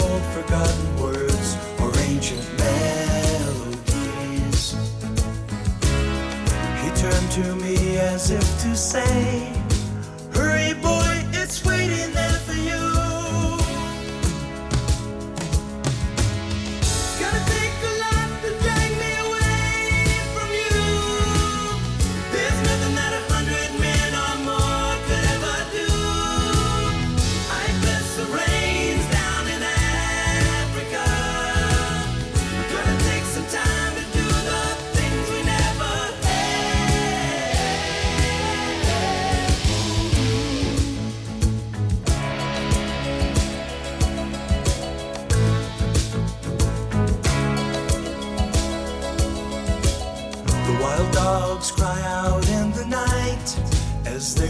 Old forgotten words or ancient melodies. He turned to me as if to say,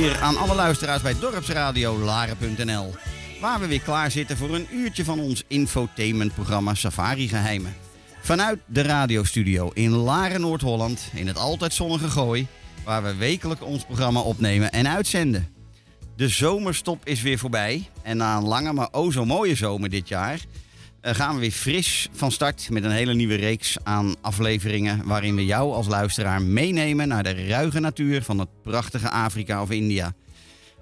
Hier aan alle luisteraars bij Dorpsradio Laren.nl. Waar we weer klaar zitten voor een uurtje van ons infotainmentprogramma Safari Geheimen. Vanuit de radiostudio in Laren, Noord-Holland, in het altijd zonnige Gooi, waar we wekelijk ons programma opnemen en uitzenden. De zomerstop is weer voorbij en na een lange maar o zo mooie zomer dit jaar eh, gaan we weer fris van start met een hele nieuwe reeks aan afleveringen waarin we jou als luisteraar meenemen naar de ruige natuur van het prachtige Afrika of India.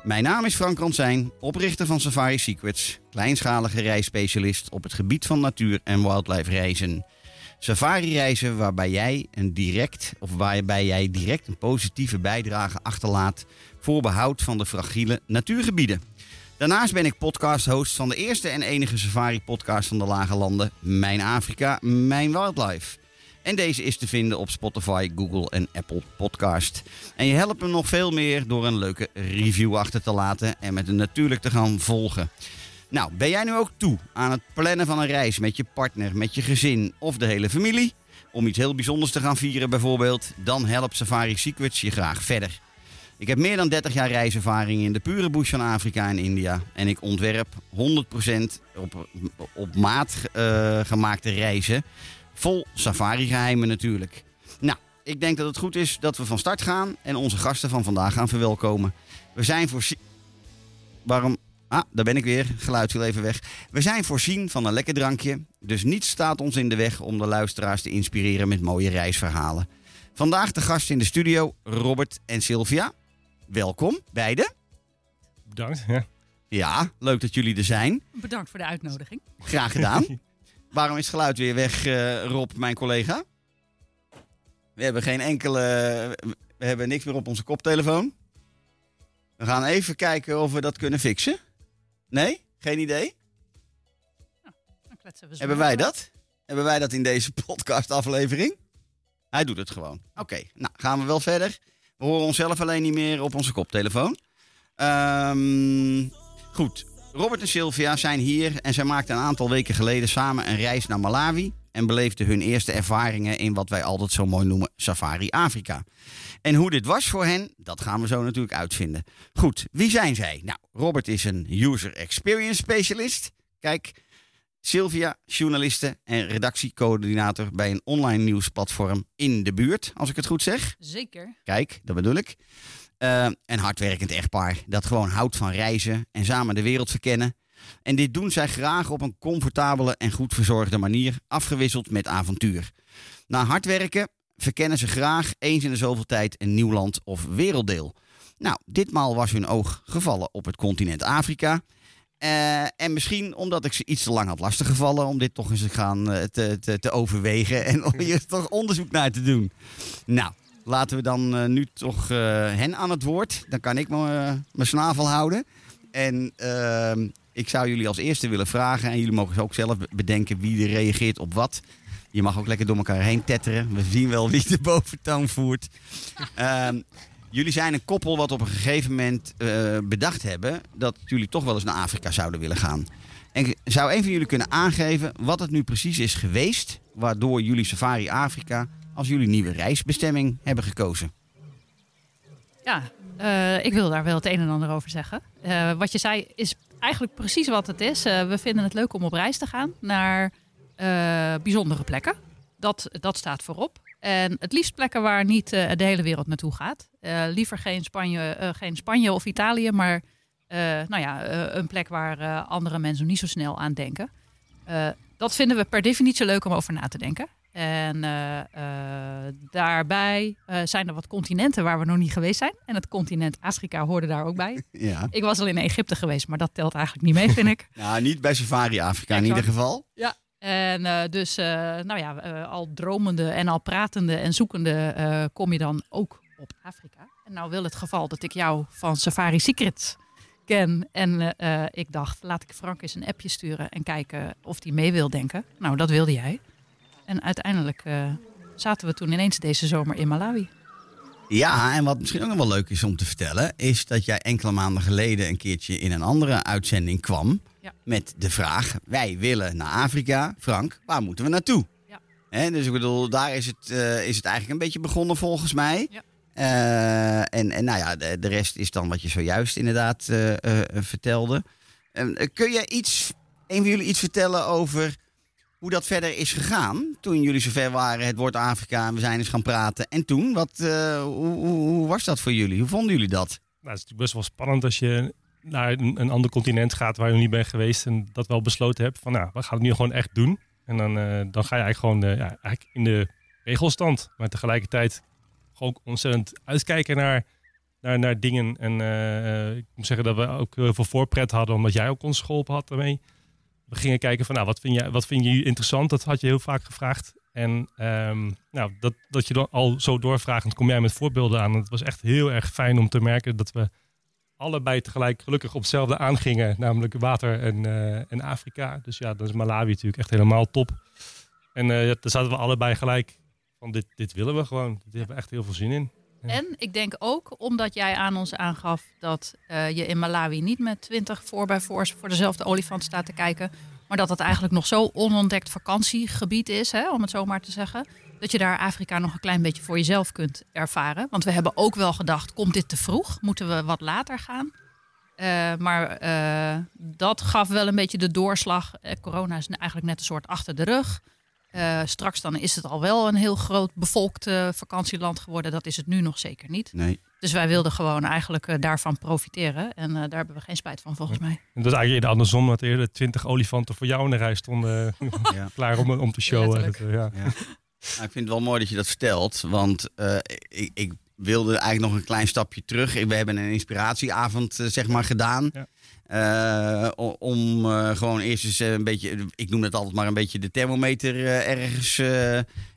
Mijn naam is Frank Ransijn, oprichter van Safari Secrets, kleinschalige reisspecialist op het gebied van natuur en wildlife reizen. Safari reizen waarbij jij een direct of waarbij jij direct een positieve bijdrage achterlaat voor behoud van de fragiele natuurgebieden. Daarnaast ben ik podcast-host van de eerste en enige safari-podcast van de Lage Landen, Mijn Afrika, Mijn Wildlife. En deze is te vinden op Spotify, Google en Apple Podcast. En je helpt me nog veel meer door een leuke review achter te laten en met een natuurlijk te gaan volgen. Nou, ben jij nu ook toe aan het plannen van een reis met je partner, met je gezin of de hele familie? Om iets heel bijzonders te gaan vieren bijvoorbeeld, dan helpt Safari Secrets je graag verder. Ik heb meer dan 30 jaar reiservaring in de pure bush van Afrika en India. En ik ontwerp 100% op, maat eh, gemaakte reizen. Vol safari-geheimen natuurlijk. Nou, ik denk dat het goed is dat we van start gaan en onze gasten van vandaag gaan verwelkomen. We zijn voorzien. Waarom? Ah, daar ben ik weer. Geluid viel even weg. We zijn voorzien van een lekker drankje. Dus niets staat ons in de weg om de luisteraars te inspireren met mooie reisverhalen. Vandaag de gasten in de studio, Robert en Sylvia. Welkom, beiden. bedankt. Ja. Ja, leuk dat jullie er zijn. Bedankt voor de uitnodiging. Graag gedaan. Waarom is het geluid weer weg, eh, Rob, mijn collega? We hebben geen enkele. We hebben niks meer op onze koptelefoon. We gaan even kijken of we dat kunnen fixen. Nee? Geen idee? Dan kletsen we zo Hebben wij dat? Hebben wij dat in deze podcastaflevering? Hij doet het gewoon. Oké, nou gaan we wel verder. We horen onszelf alleen niet meer op onze koptelefoon. Ehm, goed, Robert en Sylvia zijn hier en zij maakten een aantal weken geleden samen een reis naar Malawi en beleefden hun eerste ervaringen in wat wij altijd zo mooi noemen Safari Afrika. En hoe dit was voor hen, dat gaan we zo natuurlijk uitvinden. Goed, wie zijn zij? Nou, Robert is een user experience specialist. Kijk, Sylvia, journaliste en redactiecoördinator bij een online nieuwsplatform in de buurt, als ik het goed zeg. Zeker. Kijk, dat bedoel ik. Eh, een hardwerkend echtpaar dat gewoon houdt van reizen en samen de wereld verkennen. En dit doen zij graag op een comfortabele en goed verzorgde manier, afgewisseld met avontuur. Na hard werken verkennen ze graag eens in de zoveel tijd een nieuw land of werelddeel. Nou, ditmaal was hun oog gevallen op het continent Afrika. Eh, en misschien omdat ik ze iets te lang had lastiggevallen om dit toch eens gaan eh, te, te, te overwegen en om hier toch onderzoek naar te doen. Nou, laten we dan eh, nu toch hen aan het woord. Dan kan ik mijn snavel houden. En ehm, ik zou jullie als eerste willen vragen, en jullie mogen ook zelf be- bedenken wie er reageert op wat. Je mag ook lekker door elkaar heen tetteren. We zien wel wie de boventoon voert. Jullie zijn een koppel wat op een gegeven moment eh, bedacht hebben dat jullie toch wel eens naar Afrika zouden willen gaan. En zou een van jullie kunnen aangeven wat het nu precies is geweest waardoor jullie Safari Afrika als jullie nieuwe reisbestemming hebben gekozen? Ja, eh, ik wil daar wel het een en ander over zeggen. Eh, wat je zei is eigenlijk precies wat het is. We vinden het leuk om op reis te gaan naar bijzondere plekken. Dat, dat staat voorop. En het liefst plekken waar niet eh, de hele wereld naartoe gaat. Eh, liever geen Spanje, eh, geen Spanje of Italië, maar nou ja, een plek waar andere mensen niet zo snel aan denken. Dat vinden we per definitie leuk om over na te denken. En daarbij zijn er wat continenten waar we nog niet geweest zijn. En het continent Afrika hoorde daar ook bij. Ja. Ik was al in Egypte geweest, maar dat telt eigenlijk niet mee, vind ik. Nou, niet bij Safari Afrika in ieder geval. En eh, dus, eh, nou ja, eh, al dromende en al pratende en zoekende kom je dan ook op Afrika. En nou wil het geval dat ik jou van Safari Secrets ken. En ik dacht, laat ik Frank eens een appje sturen en kijken of hij mee wil denken. Nou, dat wilde jij. En uiteindelijk zaten we toen ineens deze zomer in Malawi. Ja, en wat misschien ook nog wel leuk is om te vertellen, is dat jij enkele maanden geleden een keertje in een andere uitzending kwam. Ja. Met de vraag: wij willen naar Afrika. Frank, waar moeten we naartoe? Ja. Hè, dus ik bedoel, daar is het, eh, is het eigenlijk een beetje begonnen volgens mij. Ja. Eh, en, en nou ja, de, de rest is dan wat je zojuist inderdaad eh, vertelde. Ehm, eh, kun je iets, een van jullie iets vertellen over hoe dat verder is gegaan? Toen jullie zover waren, het woord Afrika, en we zijn eens gaan praten. En toen, wat, eh, hoe, hoe, hoe was dat voor jullie? Hoe vonden jullie dat? Nou, het is natuurlijk best wel spannend als je naar een, ander continent gaat waar je nog niet bent geweest en dat wel besloten hebt van nou, we gaan het nu gewoon echt doen. En dan, eh, dan ga je eigenlijk gewoon eh, ja, eigenlijk in de regelstand, maar tegelijkertijd gewoon ontzettend uitkijken naar, naar, naar dingen. En eh, ik moet zeggen dat we ook heel veel voorpret hadden, omdat jij ook ons geholpen had daarmee. We gingen kijken van nou, wat vind je, wat vind je interessant? Dat had je heel vaak gevraagd. En ehm, nou, dat, dat je dan al zo doorvragend kom jij met voorbeelden aan. Het was echt heel erg fijn om te merken dat we allebei tegelijk gelukkig op hetzelfde aangingen. Namelijk water en, eh, en Afrika. Dus ja, dan is Malawi natuurlijk echt helemaal top. En eh, daar zaten we allebei gelijk van dit, dit willen we gewoon. Dit hebben we echt heel veel zin in. En ik denk ook omdat jij aan ons aangaf dat eh, je in Malawi niet met 20 voor bij voor voor dezelfde olifant staat te kijken. Maar dat het eigenlijk nog zo onontdekt vakantiegebied is, hè, om het zo maar te zeggen. Dat je daar Afrika nog een klein beetje voor jezelf kunt ervaren. Want we hebben ook wel gedacht, komt dit te vroeg? Moeten we wat later gaan? Eh, maar eh, dat gaf wel een beetje de doorslag. Eh, corona is eigenlijk net een soort achter de rug. Eh, straks dan is het al wel een heel groot bevolkt eh, vakantieland geworden. Dat is het nu nog zeker niet. Nee. Dus wij wilden gewoon eigenlijk daarvan profiteren. En eh, daar hebben we geen spijt van volgens mij. En dat is eigenlijk eerder andersom. Dat eerder 20 olifanten voor jou in de rij stonden. Ja. klaar om, om te showen. Ja. Nou, ik vind het wel mooi dat je dat vertelt, want eh, ik, ik, wilde eigenlijk nog een klein stapje terug. We hebben een inspiratieavond eh, zeg maar gedaan. Ja. Eh, om gewoon eerst eens een beetje, ik noem het altijd maar een beetje de thermometer ergens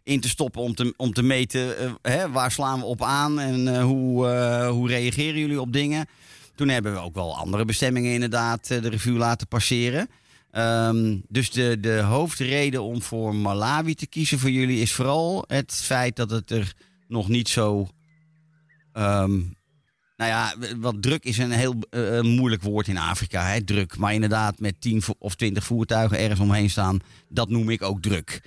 in te stoppen om te, om te meten hè, waar slaan we op aan en hoe, hoe reageren jullie op dingen. Toen hebben we ook wel andere bestemmingen inderdaad de revue laten passeren. Ehm, dus de, de hoofdreden om voor Malawi te kiezen voor jullie is vooral het feit dat het er nog niet zo. ehm, nou ja, wat druk is een heel eh, moeilijk woord in Afrika. Hè? Druk. Maar inderdaad, met 10 vo- of 20 voertuigen ergens omheen staan, dat noem ik ook druk.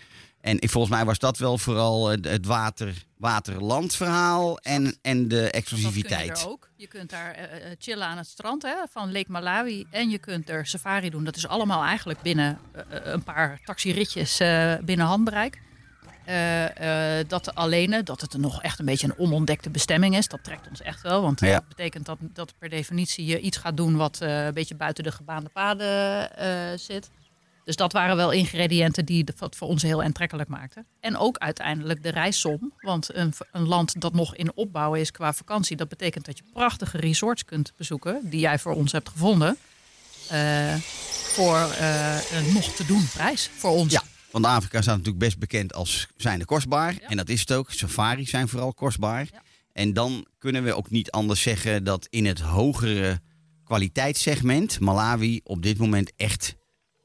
En ik, volgens mij was dat wel vooral het, water, water-landverhaal en, en de Dat kun je exclusiviteit. er ook. Je kunt daar eh, eh, chillen aan het strand hè, van Lake Malawi. En je kunt er safari doen. Dat is allemaal eigenlijk binnen eh, een paar taxiritjes eh, binnen handbereik. Dat alleen, dat het nog echt een beetje een onontdekte bestemming is, dat trekt ons echt wel. Want Ja. dat betekent dat, dat per definitie je iets gaat doen wat een beetje buiten de gebaande paden zit. Dus dat waren wel ingrediënten die het voor ons heel aantrekkelijk maakten. En ook uiteindelijk de reissom. Want een, een land dat nog in opbouw is qua vakantie, dat betekent dat je prachtige resorts kunt bezoeken, die jij voor ons hebt gevonden. eh, voor eh, een nog te doen prijs voor ons. Ja, want Afrika staat natuurlijk best bekend als zijnde kostbaar. Ja. En dat is het ook. Safaris zijn vooral kostbaar. Ja. En dan kunnen we ook niet anders zeggen dat in het hogere kwaliteitssegment Malawi op dit moment echt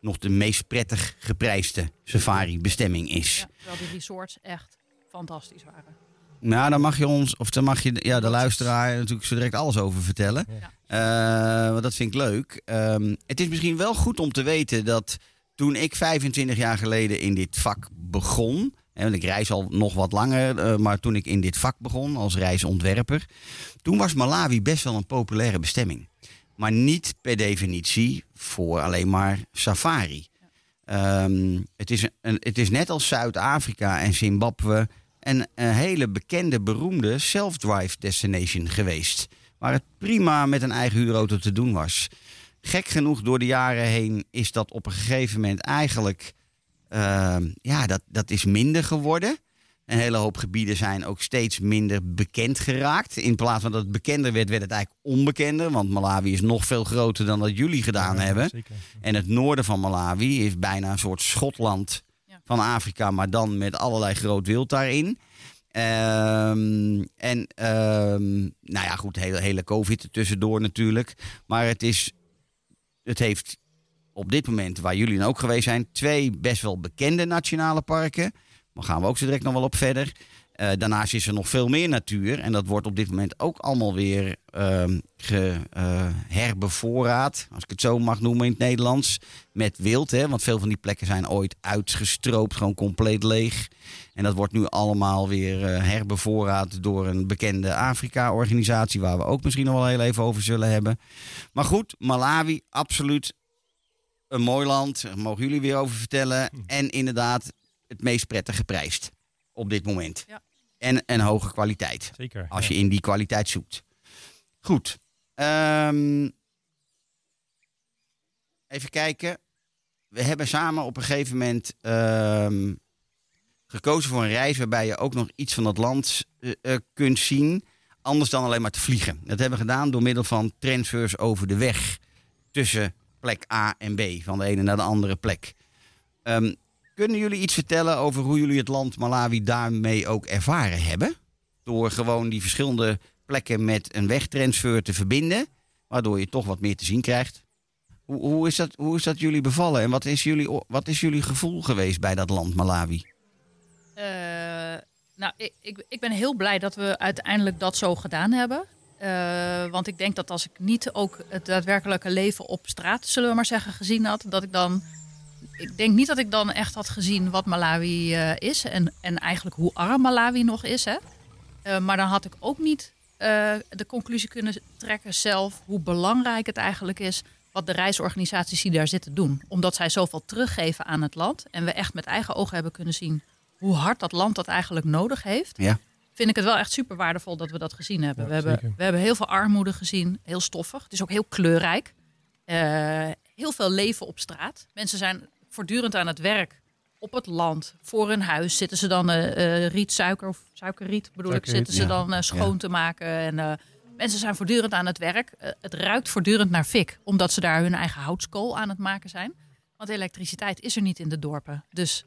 nog de meest prettig geprijsde safari-bestemming is. Ja, terwijl die resorts echt fantastisch waren. Nou, dan mag je ons, of dan mag je ja, de luisteraar natuurlijk zo direct alles over vertellen. Eh, want dat vind ik leuk. Ehm, het is misschien wel goed om te weten dat toen ik 25 jaar geleden in dit vak begon. hè, want ik reis al nog wat langer, eh, maar toen ik in dit vak begon als reisontwerper. Toen was Malawi best wel een populaire bestemming. Maar niet per definitie voor alleen maar safari. Ehm, het, is een, het is net als Zuid-Afrika en Zimbabwe een, een hele bekende, beroemde self-drive destination geweest. Waar het prima met een eigen huurauto te doen was. Gek genoeg door de jaren heen is dat op een gegeven moment eigenlijk... ehm, ja, dat, dat is minder geworden. Een hele hoop gebieden zijn ook steeds minder bekend geraakt. In plaats van dat het bekender werd, werd het eigenlijk onbekender. Want Malawi is nog veel groter dan dat jullie gedaan Ja, hebben. Zeker. En het noorden van Malawi is bijna een soort Schotland Ja. van Afrika, maar dan met allerlei groot wild daarin. Ehm, en ehm, nou ja, goed, hele, hele COVID tussendoor natuurlijk. Maar het is, het heeft op dit moment, waar jullie dan ook geweest zijn, twee best wel bekende nationale parken. Daar gaan we ook zo direct nog wel op verder. Eh, daarnaast is er nog veel meer natuur. En dat wordt op dit moment ook allemaal weer ehm ge, eh, herbevoorraad. Als ik het zo mag noemen in het Nederlands. Met wild. Hè? Want veel van die plekken zijn ooit uitgestroopt. Gewoon compleet leeg. En dat wordt nu allemaal weer eh, herbevoorraad door een bekende Afrika-organisatie. Waar we ook misschien nog wel heel even over zullen hebben. Maar goed, Malawi, absoluut een mooi land. Daar mogen jullie weer over vertellen. En inderdaad het meest prettig geprijsd op dit moment. Ja. En een hoge kwaliteit. Zeker. Als ja. je in die kwaliteit zoekt. Goed. Ehm, even kijken. We hebben samen op een gegeven moment ehm, gekozen voor een reis waarbij je ook nog iets van dat land eh, eh, kunt zien. Anders dan alleen maar te vliegen. Dat hebben we gedaan door middel van transfers over de weg tussen plek A en B. Van de ene naar de andere plek. Ehm, kunnen jullie iets vertellen over hoe jullie het land Malawi daarmee ook ervaren hebben? Door gewoon die verschillende plekken met een wegtransfer te verbinden. Waardoor je toch wat meer te zien krijgt. Hoe, hoe, is, dat, hoe is dat jullie bevallen? En wat is jullie, wat is jullie gevoel geweest bij dat land Malawi? Eh, nou, ik, ik, ik ben heel blij dat we uiteindelijk dat zo gedaan hebben. Eh, want ik denk dat als ik niet ook het daadwerkelijke leven op straat, zullen we maar zeggen, gezien had, dat ik dan. Ik denk niet dat ik dan echt had gezien wat Malawi eh, is en, en eigenlijk hoe arm Malawi nog is. Hè? Eh, maar dan had ik ook niet eh, de conclusie kunnen trekken zelf hoe belangrijk het eigenlijk is wat de reisorganisaties die daar zitten doen. Omdat zij zoveel teruggeven aan het land en we echt met eigen ogen hebben kunnen zien hoe hard dat land dat eigenlijk nodig heeft. Ja. Vind ik het wel echt super waardevol dat we dat gezien hebben. Ja, we, hebben we hebben heel veel armoede gezien, heel stoffig. Het is ook heel kleurrijk. Eh, heel veel leven op straat. Mensen zijn voortdurend aan het werk op het land, voor hun huis, zitten ze dan eh eh, rietsuiker of suikerriet bedoel ik, zitten ze ja. dan eh, schoon te maken. En mensen zijn voortdurend aan het werk. Het ruikt voortdurend naar fik, omdat ze daar hun eigen houtskool aan het maken zijn. Want elektriciteit is er niet in de dorpen. Dus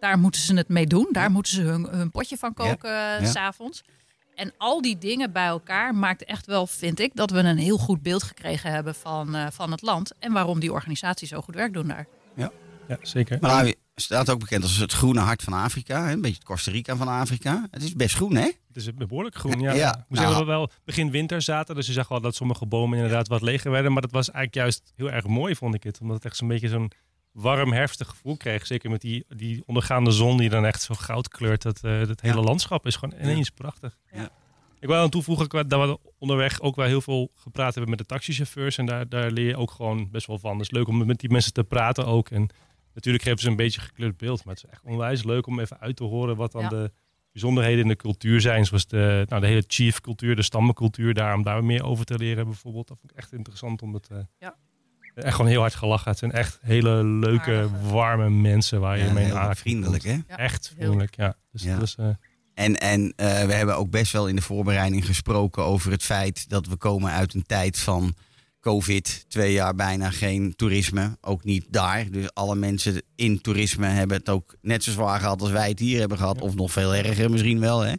daar moeten ze het mee doen. Daar moeten ze hun, hun potje van koken Ja. s'avonds. En al die dingen bij elkaar maakt echt wel, vind ik, dat we een heel goed beeld gekregen hebben van, van het land. En waarom die organisaties zo goed werk doen daar. Ja, zeker. Malawi staat ook bekend als het groene hart van Afrika. hè, Een beetje het Costa Rica van Afrika. Het is best groen, hè? Het is behoorlijk groen, ja. Ja, zeggen nou. we wel begin winter zaten. Dus je zag wel dat sommige bomen inderdaad wat leger werden. Maar dat was eigenlijk juist heel erg mooi, vond ik het. Omdat het echt zo'n beetje zo'n warm herfstig gevoel kreeg. Zeker met die, die ondergaande zon die dan echt zo goud kleurt. Dat, eh dat hele Ja. landschap is gewoon ineens prachtig. Ja. Ik wil aan toevoegen dat we onderweg ook wel heel veel gepraat hebben met de taxichauffeurs. En daar, daar leer je ook gewoon best wel van. Het is leuk om met die mensen te praten ook. En natuurlijk geven ze een beetje een gekleurd beeld. Maar het is echt onwijs leuk om even uit te horen wat dan Ja. de bijzonderheden in de cultuur zijn. Zoals de, nou, de hele chief cultuur, de stammencultuur. Daar, om daar meer over te leren bijvoorbeeld. Dat vond ik echt interessant. Omdat eh, Ja. echt gewoon heel hard gelachen. Het zijn echt hele leuke, Aardige. warme mensen waar je Ja, mee aanraking vriendelijk, hè? Echt vriendelijk, ja. Dus Ja. dat is... eh, En, en eh, we hebben ook best wel in de voorbereiding gesproken over het feit dat we komen uit een tijd van COVID. Twee jaar bijna geen toerisme. Ook niet daar. Dus alle mensen in toerisme hebben het ook net zo zwaar gehad als wij het hier hebben gehad. Of nog veel erger misschien wel. Hè?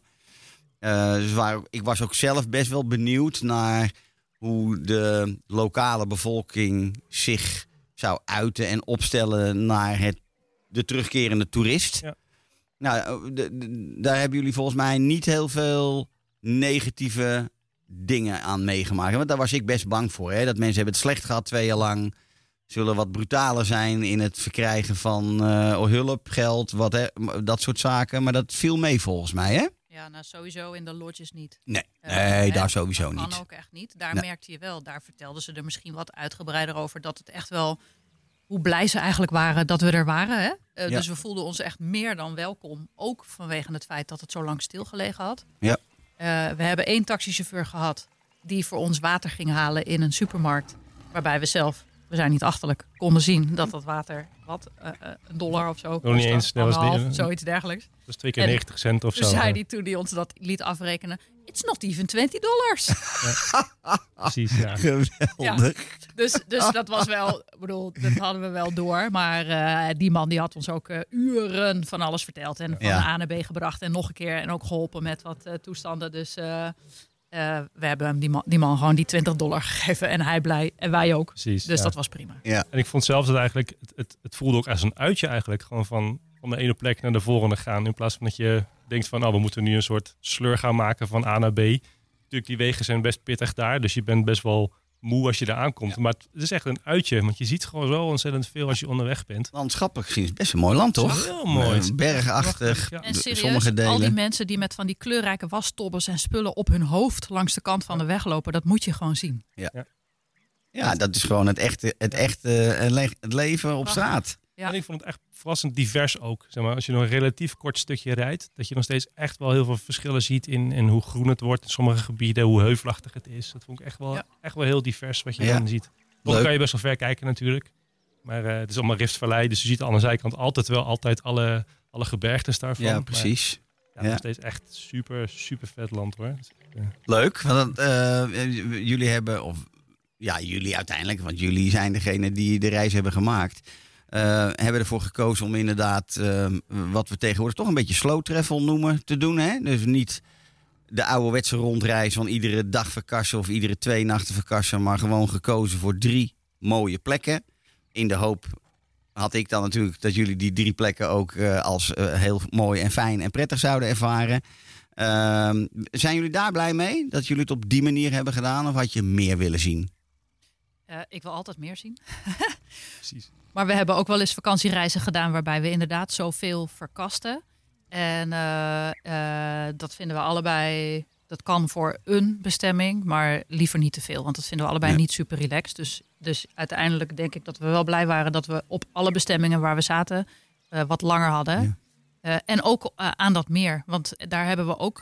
Eh, dus waar, ik was ook zelf best wel benieuwd naar hoe de lokale bevolking zich zou uiten en opstellen naar het, de terugkerende toerist. Ja. Nou, de- daar hebben jullie volgens mij niet heel veel negatieve dingen aan meegemaakt. Want daar was ik best bang voor. Hè? Dat mensen hebben het slecht gehad twee jaar lang. Zullen wat brutaler zijn in het verkrijgen van eh, hulp, geld, wat, hè, dat soort zaken. Maar dat viel mee volgens mij, hè? Ja, nou sowieso in de lodges niet. Nee, Eh, nee hè, daar sowieso dat niet. kan ook echt niet. Daar Nee. merkte je wel, daar vertelden ze er misschien wat uitgebreider over. Dat het echt wel, hoe blij ze eigenlijk waren dat we er waren. Hè? Eh, Ja. Dus we voelden ons echt meer dan welkom. Ook vanwege het feit dat het zo lang stilgelegen had. Ja. Eh, we hebben één taxichauffeur gehad die voor ons water ging halen in een supermarkt. Waarbij we zelf, we zijn niet achterlijk, konden zien dat dat water, wat, eh, eh, een dollar of zo niet kostte. eens, dat was die- zoiets dergelijk. dat is twee keer En 90 cent of Toen zo. zei Ja, hij toen hij ons dat liet afrekenen, it's not even 20 dollars. Precies, ja. Geweldig. Dus, dus dat was wel, ik bedoel, dat hadden we wel door. Maar eh, die man die had ons ook eh, uren van alles verteld. En van Ja. de A naar B gebracht en nog een keer. En ook geholpen met wat eh, toestanden. Dus eh, eh, we hebben hem die man, die man gewoon die 20 dollar gegeven. En hij blij en wij ook. Precies, Dus ja. dat was prima. Ja. En ik vond zelfs dat eigenlijk, het, het, het voelde ook als een uitje eigenlijk. Gewoon van, van de ene plek naar de volgende gaan. In plaats van dat je denkt van, oh, we moeten nu een soort sleur gaan maken van A naar B. Natuurlijk, die wegen zijn best pittig daar. Dus je bent best wel moe als je daar aankomt. Maar het, is echt een uitje. Want je ziet gewoon zo ontzettend veel als je onderweg bent. Landschappelijk gezien is het best een mooi land, toch? Heel mooi. Eh, Bergachtig. Ja. En serieus, sommige delen. al die mensen die met van die kleurrijke wastobbers en spullen op hun hoofd langs de kant van de weg lopen, dat moet je gewoon zien. Ja, dat is gewoon het echte, het echte eh, het leven op straat. Ja. En ik vond het echt verrassend divers ook. Zeg maar, als je nog een relatief kort stukje rijdt, dat je nog steeds echt wel heel veel verschillen ziet in, in hoe groen het wordt in sommige gebieden, hoe heuvelachtig het is. Dat vond ik echt wel, Ja. echt wel heel divers wat je Ja. dan ziet. Leuk. kan je best wel ver kijken natuurlijk. Maar eh, het is allemaal Riftvallei, dus je ziet aan de zijkant altijd wel altijd alle, alle gebergtes daarvan. Ja, Maar precies. ja, Ja. nog steeds echt super, super vet land hoor. Dus, eh, Leuk. Want eh, jullie hebben, of ja, jullie uiteindelijk, want jullie zijn degene die de reis hebben gemaakt. Eh, hebben ervoor gekozen om inderdaad eh, wat we tegenwoordig toch een beetje slow travel noemen te doen. Hè? Dus niet de ouderwetse rondreis van iedere dag verkassen of iedere twee nachten verkassen, maar gewoon gekozen voor drie mooie plekken. In de hoop had ik dan natuurlijk dat jullie die drie plekken ook eh, als eh, heel mooi en fijn en prettig zouden ervaren. Ehm, zijn jullie daar blij mee dat jullie het op die manier hebben gedaan of had je meer willen zien? Eh, ik wil altijd meer zien. precies. Maar we hebben ook wel eens vakantiereizen gedaan waarbij we inderdaad zoveel verkasten. En eh, eh, dat vinden we allebei, dat kan voor een bestemming, maar liever niet te veel. Want dat vinden we allebei niet super relaxed. Dus, dus uiteindelijk denk ik dat we wel blij waren dat we op alle bestemmingen waar we zaten eh, wat langer hadden. Ja. En ook aan dat meer, want daar hebben we ook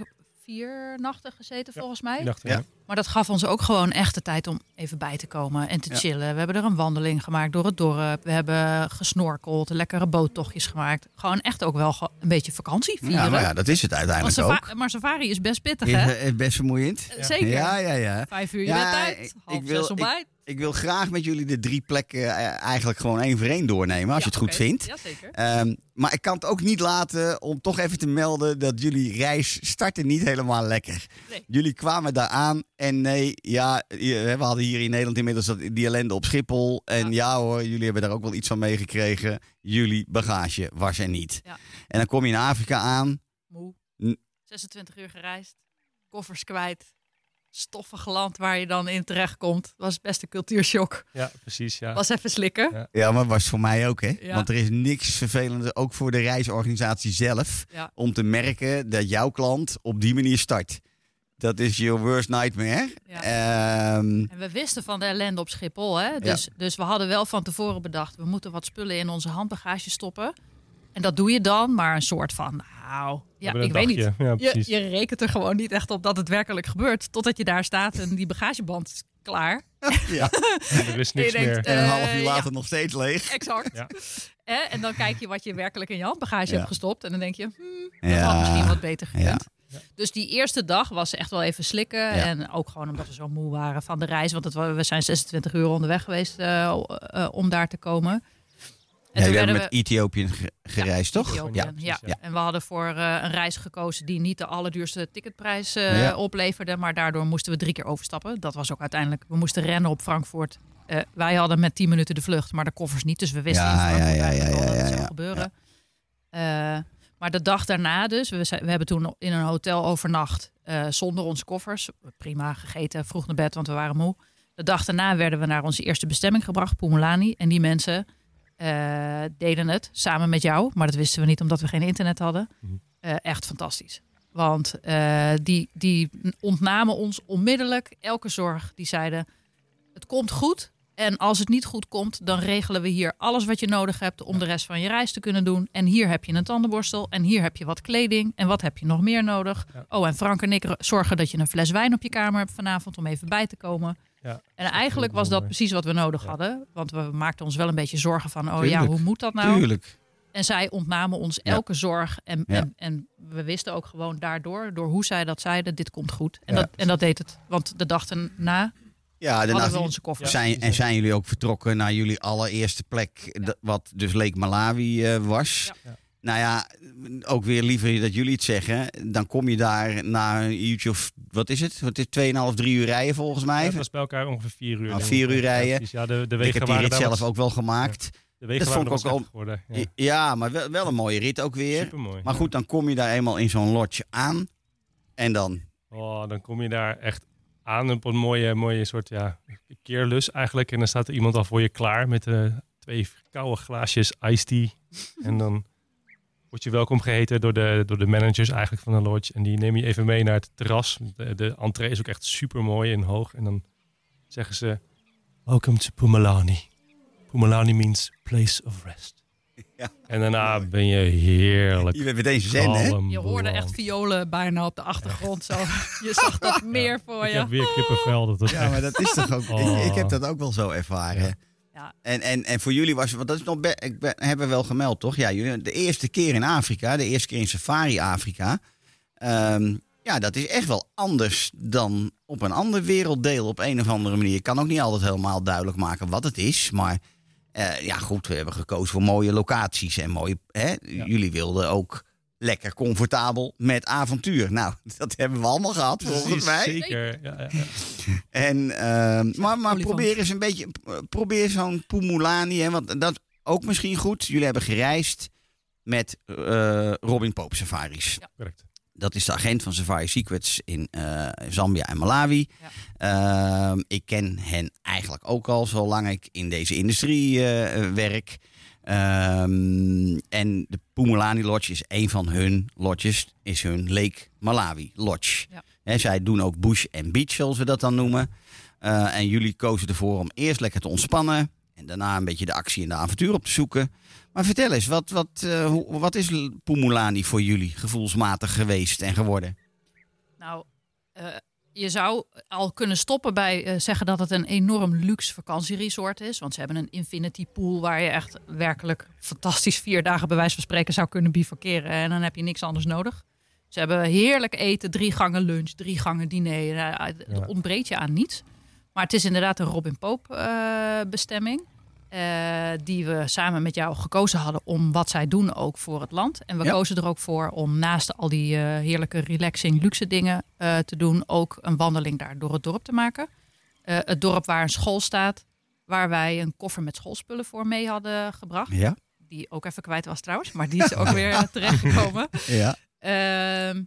vier nachten gezeten Ja, volgens mij. Ja. ja. Maar dat gaf ons ook gewoon echt de tijd om even bij te komen en te Ja. chillen. We hebben er een wandeling gemaakt door het dorp. We hebben gesnorkeld, lekkere boottochtjes gemaakt. Gewoon echt ook wel een beetje vakantie vieren. Ja, maar ja, dat is het uiteindelijk safa- ook. maar safari is best pittig, Is hè? eh, best vermoeiend. Zeker. Ja, ja, ja. Vijf uur je Ja, bent uit, ik- half ik wil- zes ontbijt. Ik wil graag met jullie de drie plekken eh, eigenlijk gewoon één voor één doornemen, als je het goed vindt. Ja, zeker. Ehm, maar ik kan het ook niet laten om toch even te melden dat jullie reis startte niet helemaal lekker. Nee. Jullie kwamen daar aan en nee, ja, we hadden hier in Nederland inmiddels die ellende op Schiphol. En ja. Ja. hoor, jullie hebben daar ook wel iets van meegekregen. Jullie bagage was er niet. Ja. En dan kom je in Afrika aan. Moe. N- 26 uur gereisd. Koffers kwijt. Stoffig land waar je dan in terechtkomt. Was best een cultuurshock. ja, precies. Ja. Was even slikken. Ja. Ja, maar was voor mij ook, hè? Ja. Want er is niks vervelender, ook voor de reisorganisatie zelf, Ja. om te merken dat jouw klant op die manier start. Dat is your worst nightmare. Ja. Ehm, En we wisten van de ellende op Schiphol. Hè? Dus, dus we hadden wel van tevoren bedacht... we moeten wat spullen in onze handbagage stoppen. En dat doe je dan, maar een soort van... nou, ja, ik weet niet. Ja, Je, precies. je rekent er gewoon niet echt op dat het werkelijk gebeurt. Totdat je daar staat en die bagageband is klaar. ja. Er is niks denkt, meer. eh, En een half uur ja. later nog steeds leeg. Exact. Ja. Hè? En dan kijk je wat je werkelijk in je handbagage Ja. hebt gestopt. En dan denk je, hmm, dat Ja. had misschien wat beter gekund. Ja. Dus die eerste dag was echt wel even slikken. En ook gewoon omdat we zo moe waren van de reis. Want het, we zijn 26 uur onderweg geweest eh, eh, om daar te komen. En Ja, hebben met Ethiopië ge- gereisd, toch? Ethiopië, Ja. ja. En we hadden voor eh, een reis gekozen die niet de allerduurste ticketprijs Ja. opleverde. Maar daardoor moesten we drie keer overstappen. Dat was ook uiteindelijk. We moesten rennen op Frankfurt. Eh, wij hadden met 10 minuten de vlucht, maar de koffers niet. Dus we wisten Ja, in Frankfurt ja, ja, eigenlijk ja, dat het zou gebeuren. Maar de dag daarna dus, we, we hebben toen in een hotel overnacht zonder onze koffers. Prima gegeten, vroeg naar bed, want we waren moe. De dag daarna werden we naar onze eerste bestemming gebracht, Pumulani. En die mensen eh, deden het samen met jou. Maar dat wisten we niet omdat we geen internet hadden. Mhm. Eh, echt fantastisch. Want eh, die, die ontnamen ons onmiddellijk elke zorg. Die zeiden, het komt goed. En als het niet goed komt, dan regelen we hier alles wat je nodig hebt om de rest van je reis te kunnen doen. En hier heb je een tandenborstel en hier heb je wat kleding. En wat heb je nog meer nodig? Ja. Oh, en Frank en ik zorgen dat je een fles wijn op je kamer hebt vanavond om even bij te komen. Ja. En eigenlijk was dat precies wat we nodig hadden. Want we maakten ons wel een beetje zorgen van, oh ja, hoe moet dat nou? Tuurlijk. En zij ontnamen ons Ja. elke zorg. En, en, en we wisten ook gewoon daardoor, door hoe zij dat zeiden, dit komt goed. En, dat, en dat deed het. Want de dag erna Ja, daarna we onze koffers. zijn, en zijn jullie ook vertrokken naar jullie allereerste plek, wat dus Lake Malawi eh, was. Ja. Nou ja, ook weer liever dat jullie het zeggen. Dan kom je daar na een uurtje of, wat is het? Wat is 2,5, 3 uur rijden volgens mij. Ja, het was bij elkaar ongeveer vier uur. Nou, denk vier ik. uur rijden. Ja, de, de ik wegen heb die waren rit zelf ook wel gemaakt. De wegen dat waren vond ik ook slechter geworden. Ja, Ja, maar wel, wel een mooie rit ook weer. supermooi. Maar goed, dan kom je daar eenmaal in zo'n lodge aan. En dan, Oh, dan kom je daar echt aan op een mooie, mooie soort ja, keerlus eigenlijk. En dan staat er iemand al voor je klaar met eh, twee koude glaasjes iced tea. en dan word je welkom geheten door de, door de managers eigenlijk van de lodge. En die nemen je even mee naar het terras. De, de entree is ook echt super mooi en hoog. En dan zeggen ze, welcome to Pumalani. Pumalani means place of rest. Ja. En daarna ben je heerlijk. je bent meteen zen, hè? Je hoorde echt violen bijna op de achtergrond. Zo. Je zag dat meer voor Ik je. heb weer kippenvel. Dat Ja, echt maar dat is toch ook. Oh. Ik, ik heb dat ook wel zo ervaren. Ja. Ja. En, en, en voor jullie was, want dat is nog, be- ik ben, hebben we wel gemeld, toch? Ja, jullie, de eerste keer in Afrika, de eerste keer in Safari Afrika. Ehm, ja, dat is echt wel anders dan op een ander werelddeel op een of andere manier. Ik kan ook niet altijd helemaal duidelijk maken wat het is, maar eh, ja, goed, we hebben gekozen voor mooie locaties en mooie. Hè? Jullie wilden ook lekker comfortabel met avontuur. Nou, dat hebben we allemaal gehad, volgens mij. Zeker. Ja, ja, ja. En, ehm, maar maar probeer eens een beetje, probeer zo'n Pumulani, hè, want dat ook misschien goed. Jullie hebben gereisd met eh, Robin Pope Safaris. Correct. Dat is de agent van Safari Secrets in eh, Zambia en Malawi. Ehm, ik ken hen eigenlijk ook al zolang ik in deze industrie eh, werk. Ehm, en de Pumulani Lodge is een van hun lodges, is hun Lake Malawi Lodge. Ja. Zij doen ook bush en beach, zoals we dat dan noemen. Eh, en jullie kozen ervoor om eerst lekker te ontspannen. En daarna een beetje de actie en de avontuur op te zoeken. Maar vertel eens, wat, wat, eh, hoe- wat is Pumulani voor jullie gevoelsmatig geweest en geworden? Nou, eh, je zou al kunnen stoppen bij eh, zeggen dat het een enorm luxe vakantieresort is. Want ze hebben een infinity pool waar je echt werkelijk fantastisch vier dagen bij wijze van spreken zou kunnen bivakeren. En dan heb je niks anders nodig. Ze hebben heerlijk eten, drie gangen lunch, drie gangen diner. Ja. ontbreekt je aan niets. Maar het is inderdaad een Robin Pope bestemming. Eh, die we samen met jou gekozen hadden om wat zij doen ook voor het land. En we Ja. kozen er ook voor om naast al die eh, heerlijke relaxing luxe dingen eh, te doen, ook een wandeling daar door het dorp te maken. Het dorp waar een school staat, waar wij een koffer met schoolspullen voor mee hadden gebracht. Ja. Die ook even kwijt was trouwens, maar die is ook weer terechtgekomen. Ja. Ehm,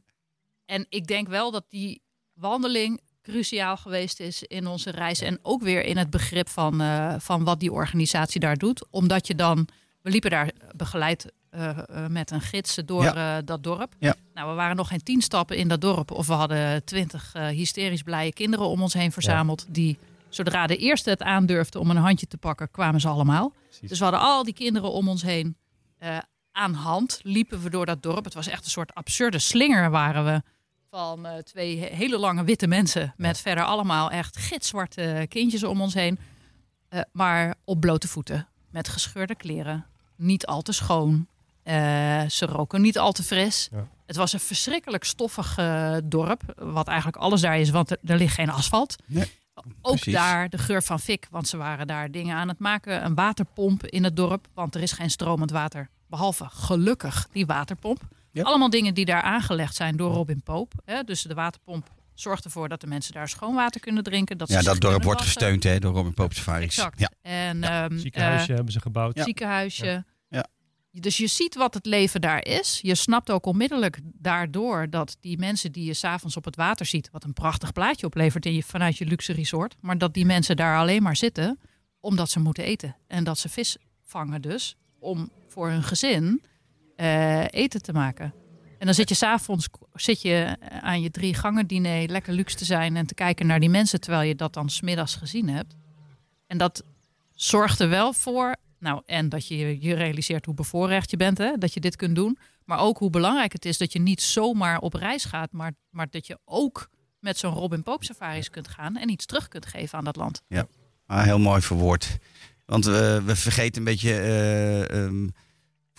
en ik denk wel dat die wandeling cruciaal geweest is in onze reis. En ook weer in het begrip van, eh, van wat die organisatie daar doet. Omdat je dan, we liepen daar begeleid eh, eh, met een gids door Ja. eh, dat dorp. Ja. Nou, we waren nog geen tien stappen in dat dorp. Of we hadden twintig eh, hysterisch blije kinderen om ons heen verzameld. Die, zodra de eerste het aandurfde om een handje te pakken, kwamen ze allemaal. Precies. Dus we hadden al die kinderen om ons heen eh, aan hand. Liepen we door dat dorp. Het was echt een soort absurde slinger waren we. Van eh, twee he- hele lange witte mensen. Met verder allemaal echt gitzwarte kindjes om ons heen. Eh, maar op blote voeten. Met gescheurde kleren. Niet al te schoon. Eh, ze roken niet al te fris. Ja. Het was een verschrikkelijk stoffig eh, dorp. Wat eigenlijk alles daar is, want er, er ligt geen asfalt. Nee, Ook precies. daar de geur van fik, want ze waren daar dingen aan het maken. Een waterpomp in het dorp, want er is geen stromend water. Behalve gelukkig die waterpomp. Ja. Allemaal dingen die daar aangelegd zijn door Robin Pope. Hè? Dus de waterpomp zorgt ervoor dat de mensen daar schoon water kunnen drinken. Dat Ja, dat dorp wordt gesteund hè, door Robin Pope Safaris. Exact. Ja. En ehm, Ziekenhuisje hebben ze gebouwd. eh, ziekenhuisje. Ja. Dus je ziet wat het leven daar is. Je snapt ook onmiddellijk daardoor dat die mensen die je s'avonds op het water ziet, wat een prachtig plaatje oplevert in je, vanuit je luxe resort, maar dat die mensen daar alleen maar zitten omdat ze moeten eten. En dat ze vis vangen dus, om voor hun gezin eh, eten te maken. En dan zit je s'avonds zit je aan je drie gangen diner lekker luxe te zijn en te kijken naar die mensen terwijl je dat dan smiddags gezien hebt. En dat zorgt er wel voor, nou en dat je je realiseert hoe bevoorrecht je bent, hè, dat je dit kunt doen. Maar ook hoe belangrijk het is dat je niet zomaar op reis gaat, maar, maar dat je ook met zo'n Robin Pope safaris kunt gaan en iets terug kunt geven aan dat land. Ah, heel mooi verwoord. Want we we vergeten een beetje. eh, ehm,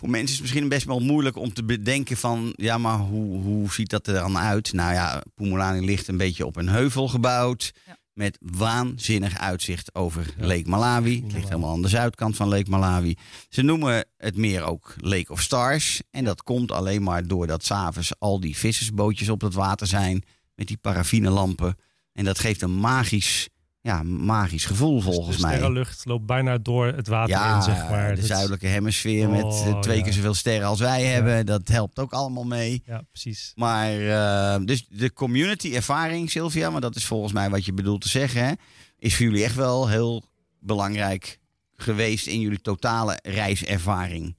voor mensen is het misschien best wel moeilijk om te bedenken van. Ja, maar hoe, hoe ziet dat er dan uit? Nou ja, Pumulani ligt een beetje op een heuvel gebouwd. Ja. Met waanzinnig uitzicht over Ja. Lake Malawi. Het ligt helemaal aan de zuidkant van Lake Malawi. Ze noemen het meer ook Lake of Stars. En dat komt alleen maar doordat s'avonds al die vissersbootjes op het water zijn. Met die paraffinelampen. En dat geeft een magisch, ja, magisch gevoel volgens de mij. sterrenlucht loopt bijna door het water Ja, in, zeg maar. de Dat zuidelijke hemisfeer met Oh, eh, twee ja. keer zoveel sterren als wij hebben. Dat helpt ook allemaal mee. Ja, precies. Maar eh, dus de community ervaring, Sylvia, maar dat is volgens mij wat je bedoelt te zeggen, hè, is voor jullie echt wel heel belangrijk geweest in jullie totale reiservaring.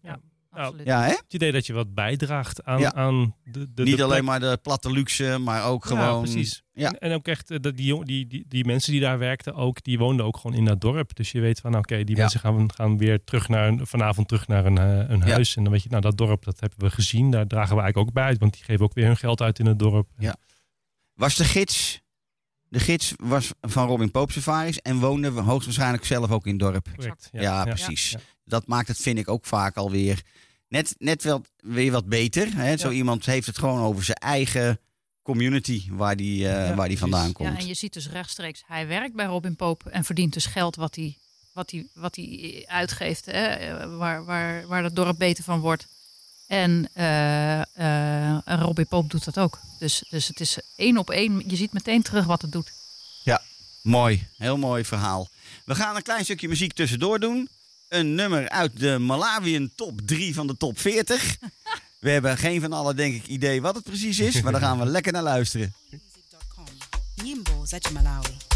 Absoluut. Ja, hè? Het idee dat je wat bijdraagt aan, Ja. aan de, de, de Niet alleen maar de platte luxe, maar ook Ja, gewoon. precies. Ja. En, en ook echt, eh, dat die, jong- die, die, die mensen die daar werkten ook, die woonden ook gewoon in dat dorp. Dus je weet van, nou, oké, die Ja. mensen gaan, gaan weer terug naar een, vanavond terug naar een, eh, een Ja. huis. En dan weet je, nou, dat dorp, dat hebben we gezien. Daar dragen we eigenlijk ook bij uit, want die geven ook weer hun geld uit in het dorp. Ja. Was de gids, de gids was van Robin Pope Safaris en woonde hoogstwaarschijnlijk zelf ook in het dorp. Correct. Ja, precies. Ja. Dat maakt het, vind ik, ook vaak alweer net, net wel weer wat beter. Hè? Zo Ja. iemand heeft het gewoon over zijn eigen community waar die, eh, Ja, waar die vandaan Ja, komt. en je ziet dus rechtstreeks, hij werkt bij Robin Pope en verdient dus geld wat hij, wat hij, wat hij uitgeeft, hè, waar, waar, waar het dorp beter van wordt. En, en Robin Pope doet dat ook. Dus, dus het is één op één, je ziet meteen terug wat het doet. Mooi, heel mooi verhaal. We gaan een klein stukje muziek tussendoor doen. Een nummer uit de Malawian top 3 van de top 40. We hebben geen van allen, denk ik, idee wat het precies is. Maar daar gaan we lekker naar luisteren. za chimalawi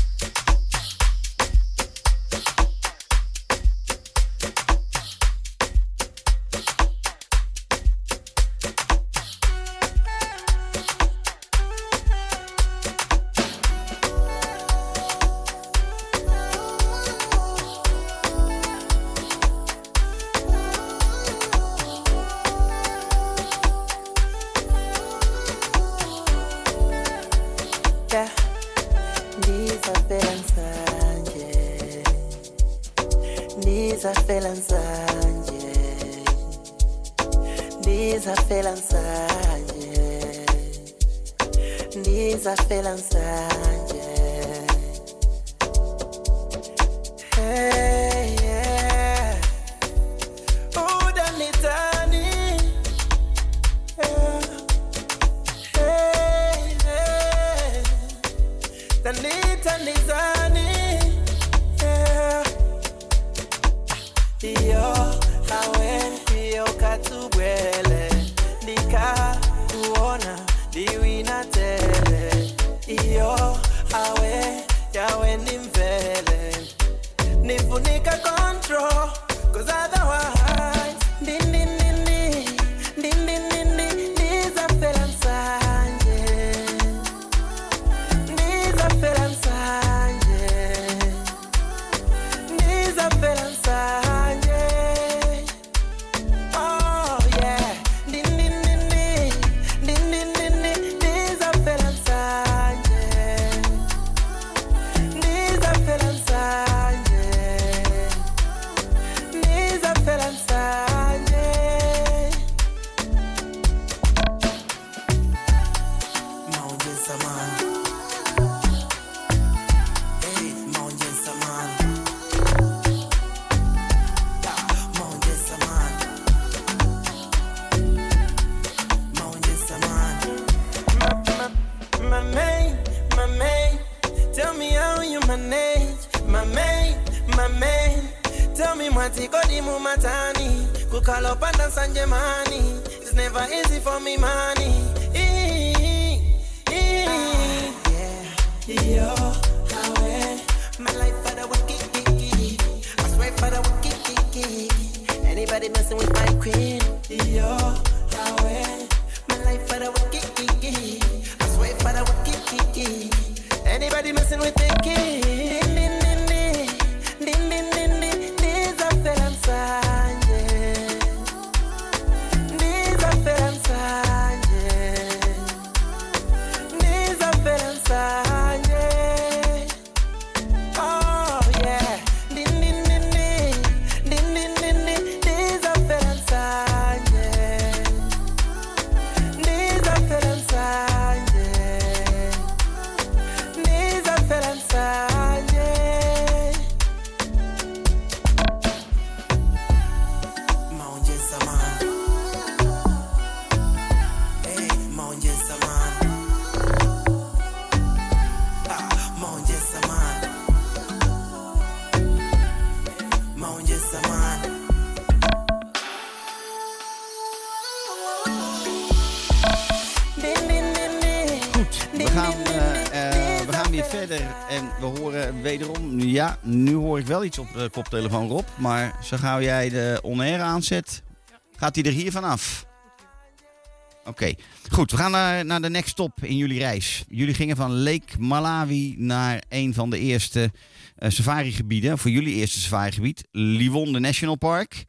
take a control. Cause I don't nu hoor ik wel iets op de koptelefoon, Rob. Maar zo gauw jij de on-air aanzet, gaat hij er hier vanaf. Oké, goed. We gaan naar, naar de next stop in jullie reis. Jullie gingen van Lake Malawi naar een van de eerste eh, safari-gebieden. Voor jullie eerste safari-gebied, Liwonde National Park.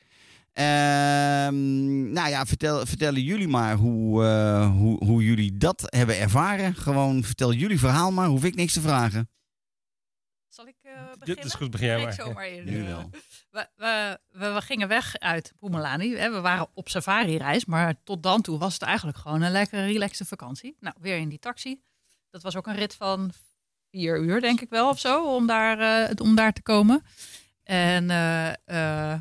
Ehm, nou ja, vertel, vertellen jullie maar hoe, eh, hoe, hoe jullie dat hebben ervaren. Gewoon vertel jullie verhaal maar, hoef ik niks te vragen. Eh, beginnen? Dit is goed, begin jij Ik maar. zomaar in. Nu wel. We, we, we, we gingen weg uit. Hè. We waren op safari-reis, maar tot dan toe was het eigenlijk gewoon een lekkere, relaxte vakantie. Nou, weer in die taxi. Dat was ook een rit van vier uur, denk ik wel, of zo, om daar, eh, om daar te komen. En eh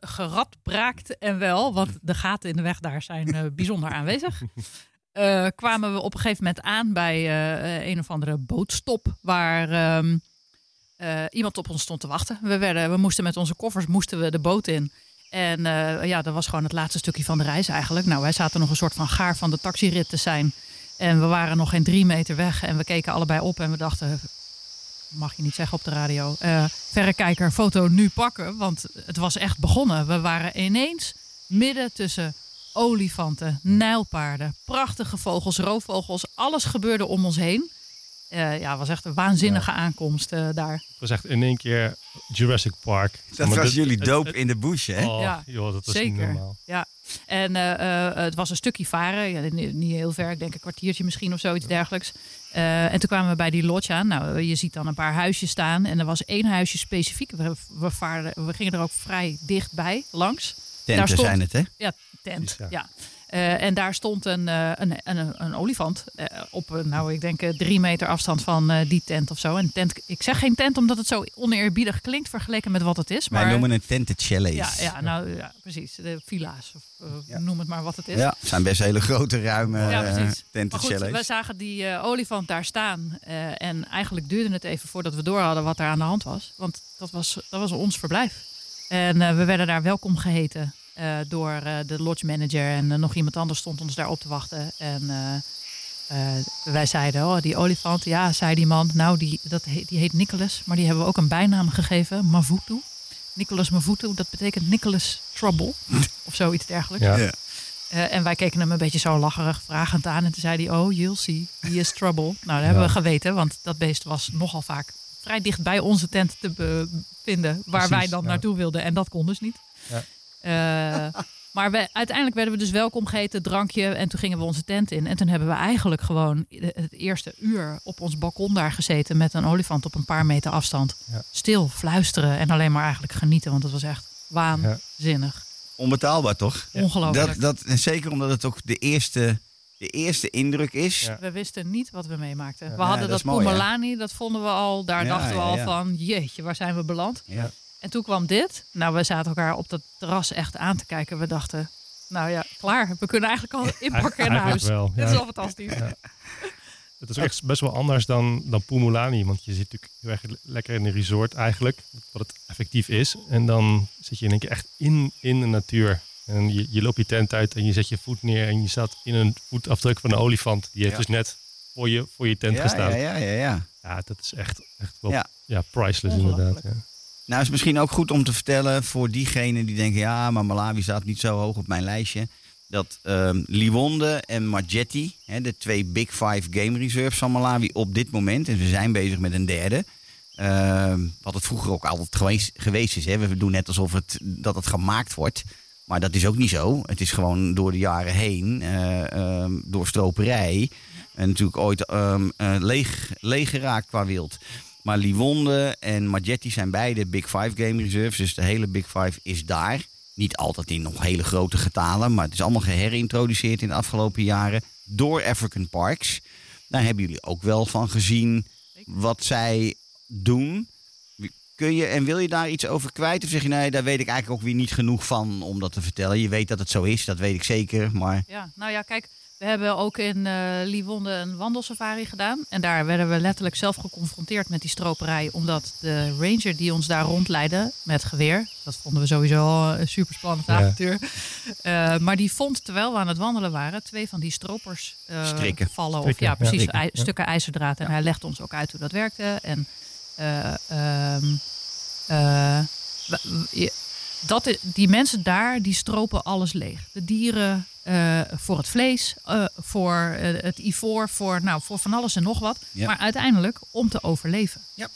eh, geradbraakt en wel, want de gaten in de weg daar zijn eh, bijzonder aanwezig. Eh, kwamen we op een gegeven moment aan bij een of andere bootstop waar ehm, eh, iemand op ons stond te wachten. We, werden, we moesten met onze koffers moesten we de boot in. En eh, ja, dat was gewoon het laatste stukje van de reis eigenlijk. Nou, wij zaten nog een soort van gaar van de taxirit te zijn. En we waren nog geen drie meter weg. En we keken allebei op en we dachten... Mag je niet zeggen op de radio. eh verrekijker, foto nu pakken. Want het was echt begonnen. We waren ineens midden tussen olifanten, nijlpaarden, prachtige vogels, roofvogels. Alles gebeurde om ons heen. Eh, ja, het was echt een waanzinnige aankomst eh, daar. Het was echt in één keer Jurassic Park. Dat Maar was dit- jullie doop in de bush, hè? Oh, Ja, joh, dat was Zeker. niet normaal. Ja, En eh, eh, het was een stukje varen. Ja, niet, niet heel ver, ik denk een kwartiertje misschien of zoiets dergelijks. Eh, en toen kwamen we bij die lodge aan. Nou, je ziet dan een paar huisjes staan. En er was één huisje specifiek. We, we, vaarden, we gingen er ook vrij dichtbij langs. Tenten stond- zijn het, hè? Ja, tent. Ja. Eh, en daar stond een, eh, een, een, een olifant eh, op, nou, ik denk drie meter afstand van die tent of zo. En tent, ik zeg geen tent omdat het zo oneerbiedig klinkt vergeleken met wat het is. Maar Wij noemen het tentenchallenge. ja, ja, nou ja, precies. De villa's, of Ja. noem het maar wat het is. Ja, het zijn best hele grote, ruime Ja, goed, tentenchallenge. we zagen die olifant daar staan. en eigenlijk duurde het even voordat we door hadden wat er aan de hand was. Want dat was, dat was ons verblijf. En we werden daar welkom geheten eh, door eh, de lodge manager. En eh, nog iemand anders stond ons daar op te wachten. En wij zeiden, oh, die olifant, ja, zei die man. Nou, die, dat heet, die heet Nicholas. Maar die hebben we ook een bijnaam gegeven, Mavutu. Nicholas Mavutu, dat betekent Nicholas Trouble. of zoiets dergelijks. Ja. Ja. En wij keken hem een beetje zo lacherig, vragend aan. En toen zei hij, oh, you'll see, he is trouble. Nou, dat hebben we geweten, want dat beest was nogal vaak vrij dicht bij onze tent te bevinden. Waar Precies, wij dan ja. naartoe wilden. En dat kon dus niet. Eh, maar we, uiteindelijk werden we dus welkom geheten, drankje. En toen gingen we onze tent in. En toen hebben we eigenlijk gewoon het eerste uur op ons balkon daar gezeten. Met een olifant op een paar meter afstand. Ja. Stil, fluisteren en alleen maar eigenlijk genieten. Want het was echt waanzinnig. Onbetaalbaar, toch? Ongelooflijk. Dat, dat, en zeker omdat het ook de eerste, de eerste indruk is. Ja. We wisten niet wat we meemaakten. Ja. We hadden dat dat, dat vonden we al. Daar Ja, dachten we ja, al ja. van, jeetje, waar zijn we beland? En toen kwam dit. Nou, we zaten elkaar op dat terras echt aan te kijken. We dachten, nou ja, klaar. We kunnen eigenlijk al inpakken en naar huis. Wel, Dit ja. is al fantastisch. Ja. Het is echt best wel anders dan, dan Pumulani. Want je zit natuurlijk heel erg lekker in een resort eigenlijk. Wat het effectief is. En dan zit je in één keer echt in, in de natuur. En je, je loopt je tent uit en je zet je voet neer. En je staat in een voetafdruk van een olifant. Die heeft Ja. dus net voor je, voor je tent Ja, gestaan. ja, Ja, ja, ja, ja. dat is echt, echt wel Ja. ja. priceless inderdaad. Ja. Nou, is misschien ook goed om te vertellen voor diegenen die denken: ja, maar Malawi staat niet zo hoog op mijn lijstje. Dat ehm Liwonde en Margetti, hè, de twee Big Five Game Reserves van Malawi op dit moment, en ze zijn bezig met een derde. ehm, wat het vroeger ook altijd geweest, is. Hè. We doen net alsof het, dat het gemaakt wordt. Maar dat is ook niet zo. Het is gewoon door de jaren heen, eh, ehm, door stroperij. En natuurlijk ooit eh, leeg, leeg geraakt qua wild. Maar Liwonde en Margetti zijn beide Big Five Game Reserves. Dus de hele Big Five is daar. Niet altijd in nog hele grote getalen. Maar het is allemaal geherintroduceerd in de afgelopen jaren. Door African Parks. Daar hebben jullie ook wel van gezien wat zij doen. Kun je en wil je daar iets over kwijt? Of zeg je nee, daar weet ik eigenlijk ook weer niet genoeg van om dat te vertellen. Je weet dat het zo is, dat weet ik zeker. Maar Ja, nou ja, kijk, we hebben ook in eh Livonde een wandelsafari gedaan. En daar werden we letterlijk zelf geconfronteerd met die stroperij. Omdat de ranger die ons daar rondleidde met geweer. Dat vonden we sowieso een super spannend Ja. avontuur. Eh, maar die vond, terwijl we aan het wandelen waren, twee van die stropers eh, Strikken. vallen. Strikken, of ja, precies, ja. stukken ijzerdraad. En hij legde ons ook uit hoe dat werkte. En eh, ehm, eh, dat, die mensen daar, die stropen alles leeg. De dieren eh, voor het vlees, eh, voor eh, het ivoor, voor, nou, voor van alles en nog wat. Ja. Maar uiteindelijk om te overleven. Ja.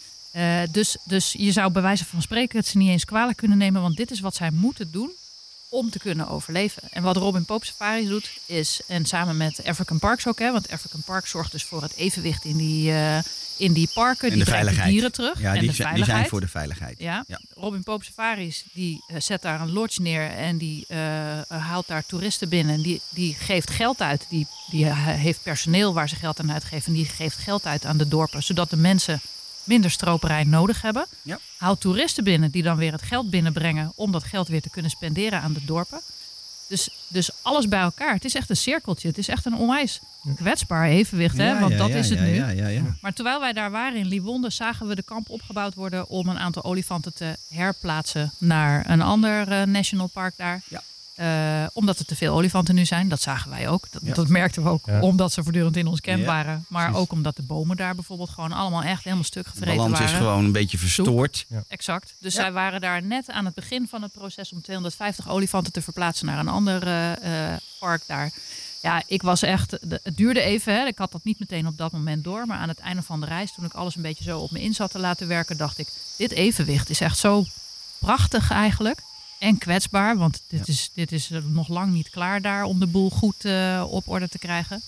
Dus, dus je zou bij wijze van spreken het ze niet eens kwalijk kunnen nemen. Want dit is wat zij moeten doen om te kunnen overleven. En wat Robin Pope Safari doet is, en samen met African Parks ook, hè, want African Parks zorgt dus voor het evenwicht in die, eh, in die parken. en die de veiligheid. dieren terug. Ja, en die, de zijn, die veiligheid. zijn voor de veiligheid. Ja. Ja. Robin Pope Safaris die eh, zet daar een lodge neer en die eh, haalt daar toeristen binnen. En die, die geeft geld uit. Die, die heeft personeel waar ze geld aan uitgeven. En die geeft geld uit aan de dorpen, zodat de mensen minder stroperij nodig hebben. Ja. Haalt toeristen binnen die dan weer het geld binnenbrengen om dat geld weer te kunnen spenderen aan de dorpen. Dus, dus alles bij elkaar. Het is echt een cirkeltje. Het is echt een onwijs kwetsbaar evenwicht. Hè? Want ja, dat ja, is het ja, nu. Ja, ja, ja. Maar terwijl wij daar waren in Liwonde, zagen we de kamp opgebouwd worden om een aantal olifanten te herplaatsen naar een ander eh, national park daar. Ja. Eh, omdat er te veel olifanten nu zijn. Dat zagen wij ook. Dat, Ja. dat merkten we ook Ja. omdat ze voortdurend in ons camp Ja, waren. Maar precies. ook omdat de bomen daar bijvoorbeeld gewoon allemaal echt helemaal stuk De gevreten balans waren. is gewoon een beetje verstoord. Exact. Dus Ja. zij waren daar net aan het begin van het proces om 250 olifanten te verplaatsen naar een ander eh, eh, park daar. Ja, ik was echt. de- Het duurde even. Hè. Ik had dat niet meteen op dat moment door. Maar aan het einde van de reis, toen ik alles een beetje zo op me in zat te laten werken, dacht ik: dit evenwicht is echt zo prachtig eigenlijk. En kwetsbaar. Want dit, is, dit is eh, nog lang niet klaar daar om de boel goed eh, op orde te krijgen.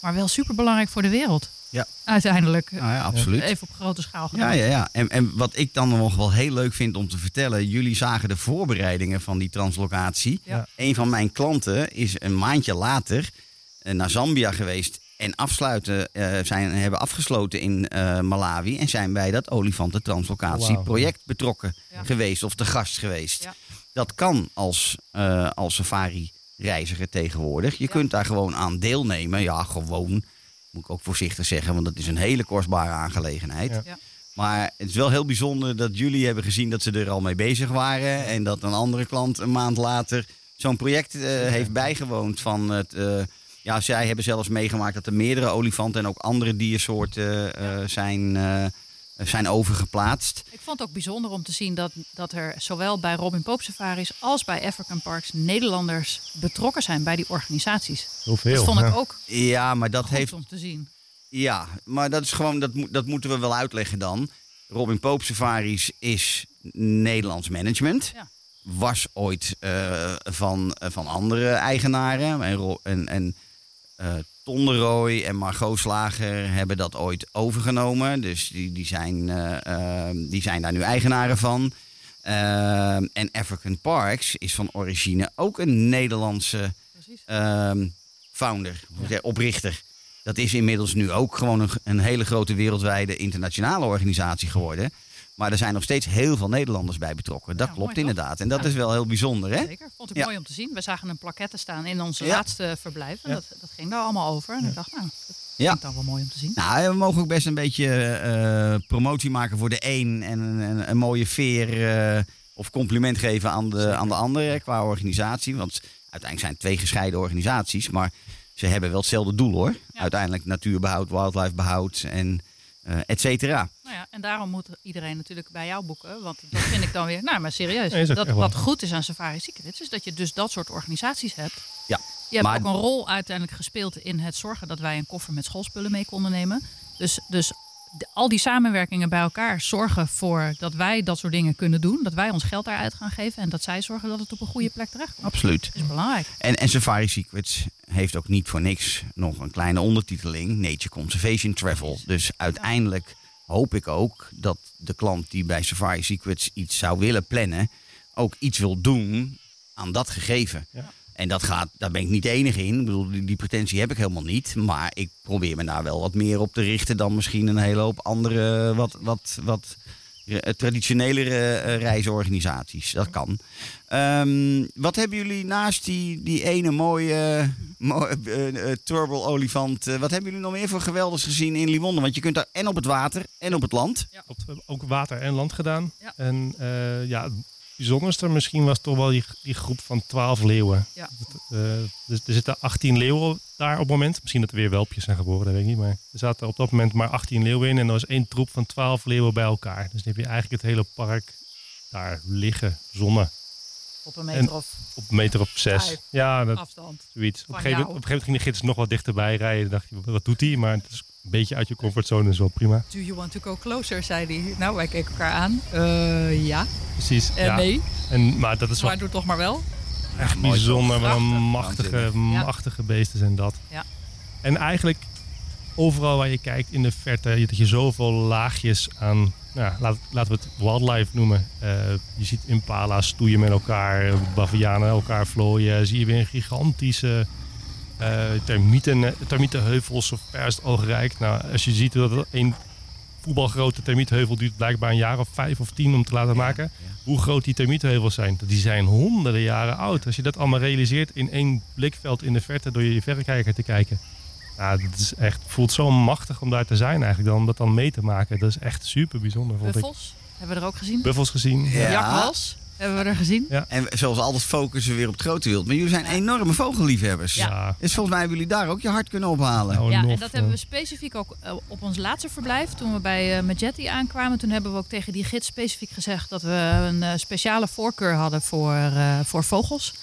Maar wel super belangrijk voor de wereld. Ja. Uiteindelijk. Nou ja, absoluut. Even op grote schaal Ja, gedaan. ja, ja. En, en wat ik dan nog wel heel leuk vind om te vertellen. Jullie zagen de voorbereidingen van die translocatie. Ja. Een van mijn klanten is een maandje later eh, naar Zambia geweest. En afsluiten, eh, zijn, hebben afgesloten in eh, Malawi. En zijn bij dat olifantentranslocatieproject betrokken Ja. geweest. Of te gast geweest. Ja. Dat kan als, eh, als safari-reiziger tegenwoordig. Je Ja. kunt daar gewoon aan deelnemen. Ja, gewoon. Moet ik ook voorzichtig zeggen, want dat is een hele kostbare aangelegenheid. Ja. Ja. Maar het is wel heel bijzonder dat jullie hebben gezien dat ze er al mee bezig waren. En dat een andere klant een maand later zo'n project eh, heeft bijgewoond. Van het, eh, ja, zij hebben zelfs meegemaakt dat er meerdere olifanten en ook andere diersoorten eh, zijn, eh, zijn overgeplaatst. Ik vond het ook bijzonder om te zien dat, dat er zowel bij Robin Pope Safaris als bij African Parks Nederlanders betrokken zijn bij die organisaties. Heel veel. dat vond ik ja. ook Ja, maar dat goed heeft om te zien. Ja, maar dat is gewoon, dat, moet- dat moeten we wel uitleggen dan. Robin Pope Safaris is Nederlands management. Ja. Was ooit eh, van, eh, van andere eigenaren. En, en eh, Ton de Rooij en Margot Slager hebben dat ooit overgenomen. Dus die, die, zijn, eh, eh, die zijn daar nu eigenaren van. Eh, en African Parks is van origine ook een Nederlandse ehm, founder, oprichter. Dat is inmiddels nu ook gewoon een, een hele grote wereldwijde internationale organisatie geworden. Maar er zijn nog steeds heel veel Nederlanders bij betrokken. Dat Ja, klopt mooi, inderdaad. En dat Ja. is wel heel bijzonder, hè? Zeker. Vond ik Ja. mooi om te zien. We zagen een plaquette staan in onze Ja. laatste verblijf. En Ja. dat, dat ging daar allemaal over. En ik dacht, nou, dat Ja. vind ik dan wel mooi om te zien. Nou, we mogen ook best een beetje eh, promotie maken voor de een. En een, een, een mooie veer eh, of compliment geven aan de, aan de ander hè, qua organisatie. Want uiteindelijk zijn het twee gescheiden organisaties. Maar ze hebben wel hetzelfde doel hoor. Ja. Uiteindelijk natuurbehoud, wildlifebehoud en eh et cetera. Nou ja, en daarom moet iedereen natuurlijk bij jou boeken. Want dat vind ik dan weer, nou maar serieus. Nee, dat, wat goed is aan Safari Secrets, is dat je dus dat soort organisaties hebt. Ja, Je hebt maar- ook een rol uiteindelijk gespeeld in het zorgen dat wij een koffer met schoolspullen mee konden nemen. Dus, dus al die samenwerkingen bij elkaar zorgen voor dat wij dat soort dingen kunnen doen. Dat wij ons geld daaruit gaan geven. En dat zij zorgen dat het op een goede plek terechtkomt. Absoluut. Dat is belangrijk. En, en Safari Secrets heeft ook niet voor niks nog een kleine ondertiteling: Nature Conservation Travel. Dus uiteindelijk hoop ik ook dat de klant die bij Safari Secrets iets zou willen plannen, ook iets wil doen aan dat gegeven. Ja. En dat gaat, daar ben ik niet de enige in. Ik bedoel, die, die pretentie heb ik helemaal niet. Maar ik probeer me daar wel wat meer op te richten dan misschien een hele hoop andere, wat, wat, wat eh, traditionelere eh, reisorganisaties. Dat kan. Ehm, wat hebben jullie naast die, die ene mooie, mooie eh, eh, turbo olifant, eh, wat hebben jullie nog meer voor geweldigs gezien in Liwonde? Want je kunt daar en op het water en op het land. Hebben ook water en land gedaan. Ja. En eh, ja, bijzonderste misschien was toch wel die, die groep van 12 leeuwen. Ja. Eh, dus er zitten 18 leeuwen daar op het moment. Misschien dat er weer welpjes zijn geboren, dat weet ik niet. Maar er zaten op dat moment maar 18 leeuwen in. En er was één troep van 12 leeuwen bij elkaar. Dus dan heb je eigenlijk het hele park daar liggen, zonnen. Op een meter En- of Op een meter of zes. Vijf. Ja, dat, afstand. zoiets. Op een, gegeven, moment- jou. op een gegeven moment ging de gids nog wat dichterbij rijden. Dan dacht je, wat doet hij? Maar het is een beetje uit je comfortzone, is wel prima. Do you want to go closer, zei hij. Nou, wij keken elkaar aan. Eh, ja. Precies. En ja. nee, En, maar dat is wel maar doe toch maar wel. echt bijzonder. Wat een machtige, machtige beesten zijn dat. Ja. En eigenlijk overal waar je kijkt in de verte, dat je zoveel laagjes aan, nou, laat, laten we het wildlife noemen. Eh, je ziet impala's stoeien met elkaar, bavianen elkaar vlooien. Zie je weer een gigantische termieten, termietenheuvels zo ver als het oog reikt. Nou, als je ziet dat het een voetbalgrote termietenheuvel duurt blijkbaar een jaar of vijf of tien om te laten maken. Hoe groot die termietenheuvels zijn. Die zijn honderden jaren oud. Als je dat allemaal realiseert in één blikveld in de verte door je verrekijker te kijken. Nou, dat is echt, voelt zo machtig om daar te zijn eigenlijk, dan, om dat dan mee te maken. Dat is echt super bijzonder, vond ik. Buffels hebben we er ook gezien. Buffels gezien. Ja. Jakhals hebben we er gezien. En zoals altijd focussen we weer op het grote wild. Maar jullie zijn enorme vogelliefhebbers. Ja. Dus volgens mij hebben jullie daar ook je hart kunnen ophalen. Nou, Ja, en dat hebben we eh, specifiek ook eh, op ons laatste verblijf. Toen we bij eh Majetti aankwamen, toen hebben we ook tegen die gids specifiek gezegd dat we een speciale voorkeur hadden voor, eh, voor vogels.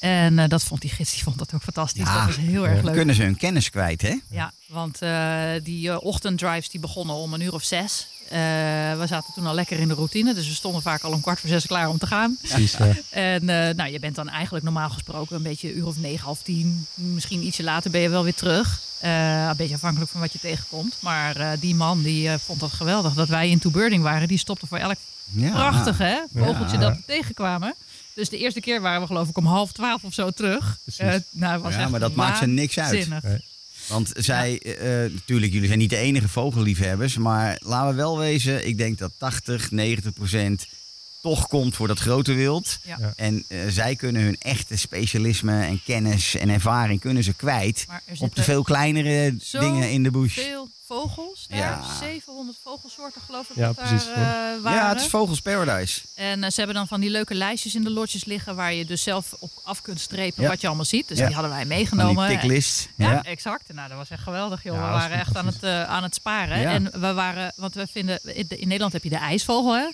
En eh, dat vond die gids, die vond dat ook fantastisch. Ja. dat was heel erg Dan leuk. kunnen ze hun kennis kwijt, hè? Ja, want eh, die ochtenddrives die begonnen om een uur of zes. Eh, we zaten toen al lekker in de routine, dus we stonden vaak al om kwart voor zes klaar om te gaan. Precies, ja. En eh, nou, je bent dan eigenlijk normaal gesproken een beetje een uur of negen, half tien. Misschien ietsje later ben je wel weer terug. Eh, een beetje afhankelijk van wat je tegenkomt. Maar eh, die man die eh, vond dat geweldig. Dat wij in Birding waren, die stopte voor elk Ja. prachtig hè, vogeltje Ja. dat we tegenkwamen. Dus de eerste keer waren we geloof ik om half twaalf of zo terug. Eh, nou, was Ja, echt maar dat maakt ze niks uit. Nee. Want zij, eh, natuurlijk, jullie zijn niet de enige vogelliefhebbers. Maar laten we wel wezen, ik denk dat 80, 90 procent toch komt voor dat grote wild. Ja. Ja. En eh, zij kunnen hun echte specialisme en kennis en ervaring kunnen ze kwijt Maar op de veel kleinere dingen in de bush. veel vogels. Daar. Ja. 700 vogelsoorten geloof ik Ja, dat daar precies. eh, waren. Ja, het is Vogels Paradise. En eh, ze hebben dan van die leuke lijstjes in de lotjes liggen waar je dus zelf op af kunt strepen Ja. wat je allemaal ziet. Dus Ja. die hadden wij meegenomen. die ticklist. Ja, Ja. exact. Nou, dat was echt geweldig, joh. Ja, we waren echt aan het, aan het sparen. Ja. En we waren, want we vinden, in in Nederland heb je de ijsvogel, hè?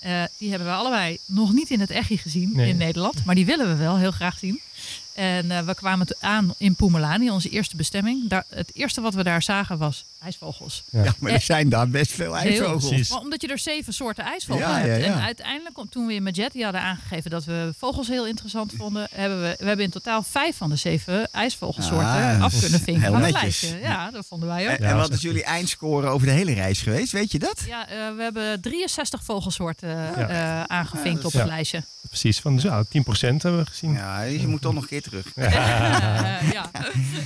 Eh, die hebben we allebei nog niet in het echi gezien Nee. in Nederland. Maar die willen we wel heel graag zien. En eh, we kwamen aan in Pumalani, onze eerste bestemming. Daar, het eerste wat we daar zagen was ijsvogels. Ja. Ja, maar er zijn daar best veel ijsvogels. Maar omdat je er zeven soorten ijsvogels Ja, hebt. ja, ja. En uiteindelijk, toen we in Majetti hadden aangegeven dat we vogels heel interessant vonden, hebben we, we hebben in totaal vijf van de zeven ijsvogelsoorten Ah, af kunnen vinken heel netjes. lijstje. Ja, dat vonden wij ook. En, wat is jullie eindscore over de hele reis geweest? Weet je dat? Ja, eh, we hebben 63 vogelsoorten eh, aangevinkt op het Ja. lijstje. Precies, van ja, 10% hebben we gezien. Ja, je moet toch nog een keer terug. Eh, ja.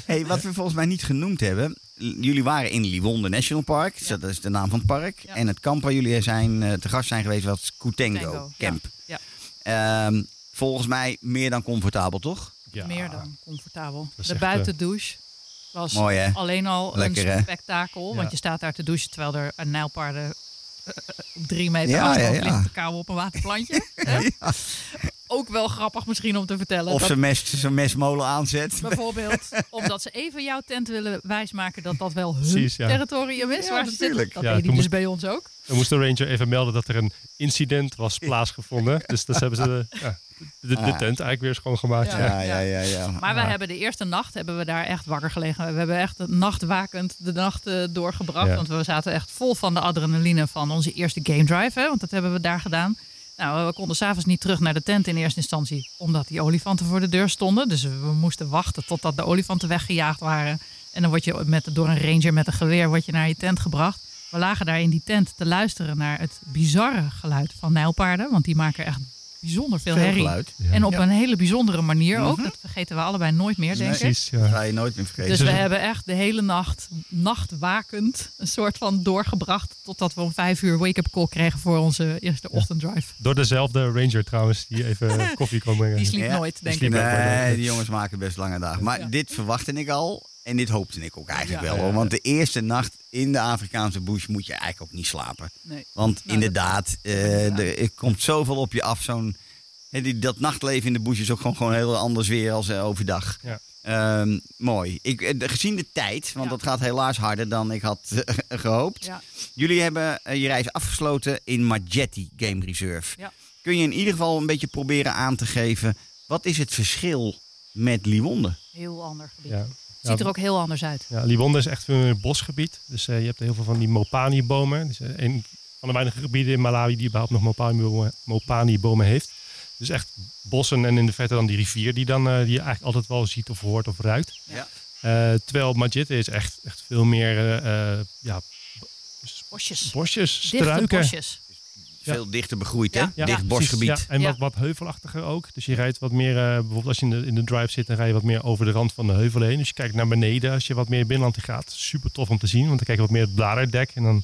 Hey, wat we volgens mij niet genoemd hebben. Jullie waren in Liwonde National Park. Ja. Dat is de naam van het park. Ja. En het kamp waar jullie zijn, eh, te gast zijn geweest was Kutengo Camp. Ja. Ehm, volgens mij meer dan comfortabel, toch? Ja. Meer dan comfortabel. De buitendouche was Mooi, alleen al Lekker, een spektakel. Want je staat daar te douchen terwijl er een nijlpaarden eh, op drie meter Ja, afstand ja, ja. ligt te kauwen op een waterplantje. Ook wel grappig misschien om te vertellen. Of dat- zijn mes, zijn mesmolen aanzet. Bijvoorbeeld, omdat ze even jouw tent willen wijsmaken dat dat wel hun Precies, ja. territorium is Ja, waar ze zitten. Dat Ja, deed hij toen dus moest- bij ons ook. We moesten de ranger even melden dat er een incident was plaatsgevonden. Dus dat hebben ze de, ja, de, de Ah. tent eigenlijk weer schoongemaakt. Ja. Ja. Ja, ja, ja. ja. Maar we hebben de eerste nacht hebben we daar echt wakker gelegen. We hebben echt nachtwakend de nacht eh, doorgebracht. Ja. Want we zaten echt vol van de adrenaline van onze eerste game drive. Hè, want dat hebben we daar gedaan. Nou, we konden s'avonds niet terug naar de tent in eerste instantie. Omdat die olifanten voor de deur stonden. Dus we moesten wachten totdat de olifanten weggejaagd waren. En dan word je met, door een ranger met een geweer word je naar je tent gebracht. We lagen daar in die tent te luisteren naar het bizarre geluid van nijlpaarden. Want die maken echt bijzonder veel, Veel herrie. geluid. Ja. En op Ja. een hele bijzondere manier ook. Mhm. Dat vergeten we allebei nooit meer, denk ik. Precies, ja. Dat ga je nooit meer vergeten. Dus we hebben echt de hele nacht, nachtwakend, een soort van doorgebracht. Totdat we om vijf uur wake-up call kregen voor onze eerste ochtenddrive. Door dezelfde ranger trouwens, die even koffie kon brengen. Die sliep Ja, nooit, denk sliep ik. Nee, die jongens maken best lange dagen. Maar Ja. dit verwachtte ik al. En dit hoopte ik ook eigenlijk Ja. wel. Hoor. Want de eerste nacht in de Afrikaanse bush moet je eigenlijk ook niet slapen. Nee. Want Nou, inderdaad, eh, er, er komt zoveel op je af. Zo'n, hè, die, dat nachtleven in de bush is ook gewoon, gewoon heel anders weer als eh, overdag. Ja. Ehm, mooi. Ik, eh, gezien de tijd, want Ja. dat gaat helaas harder dan ik had eh, gehoopt. Ja. Jullie hebben je reis afgesloten in Majetti Game Reserve. Ja. Kun je in ieder geval een beetje proberen aan te geven... wat is het verschil met Liwonde? Heel ander gebied. Ja. Ziet er ook heel anders uit. Ja, Liwonde is echt een bosgebied. Dus eh, je hebt heel veel van die Mopani-bomen. Dus, eh, een van de weinige gebieden in Malawi die überhaupt nog Mopani-bomen heeft. Dus echt bossen en in de verte dan die rivier die, dan, eh, die je eigenlijk altijd wel ziet of hoort of ruikt. Ja. Eh, terwijl Majite is echt, echt veel meer eh, eh, ja, Bosjes. bosjes, Dichte struiken. bosjes. Ja. Veel dichter begroeid, hè? Dicht bosgebied. ja. en Ja. wat, wat heuvelachtiger ook. Dus je rijdt wat meer, eh, bijvoorbeeld als je in de, in de drive zit, dan rij je wat meer over de rand van de heuvel heen. Dus je kijkt naar beneden als je wat meer binnenland in gaat. Super tof om te zien, want dan kijk je wat meer het bladerdek. En dan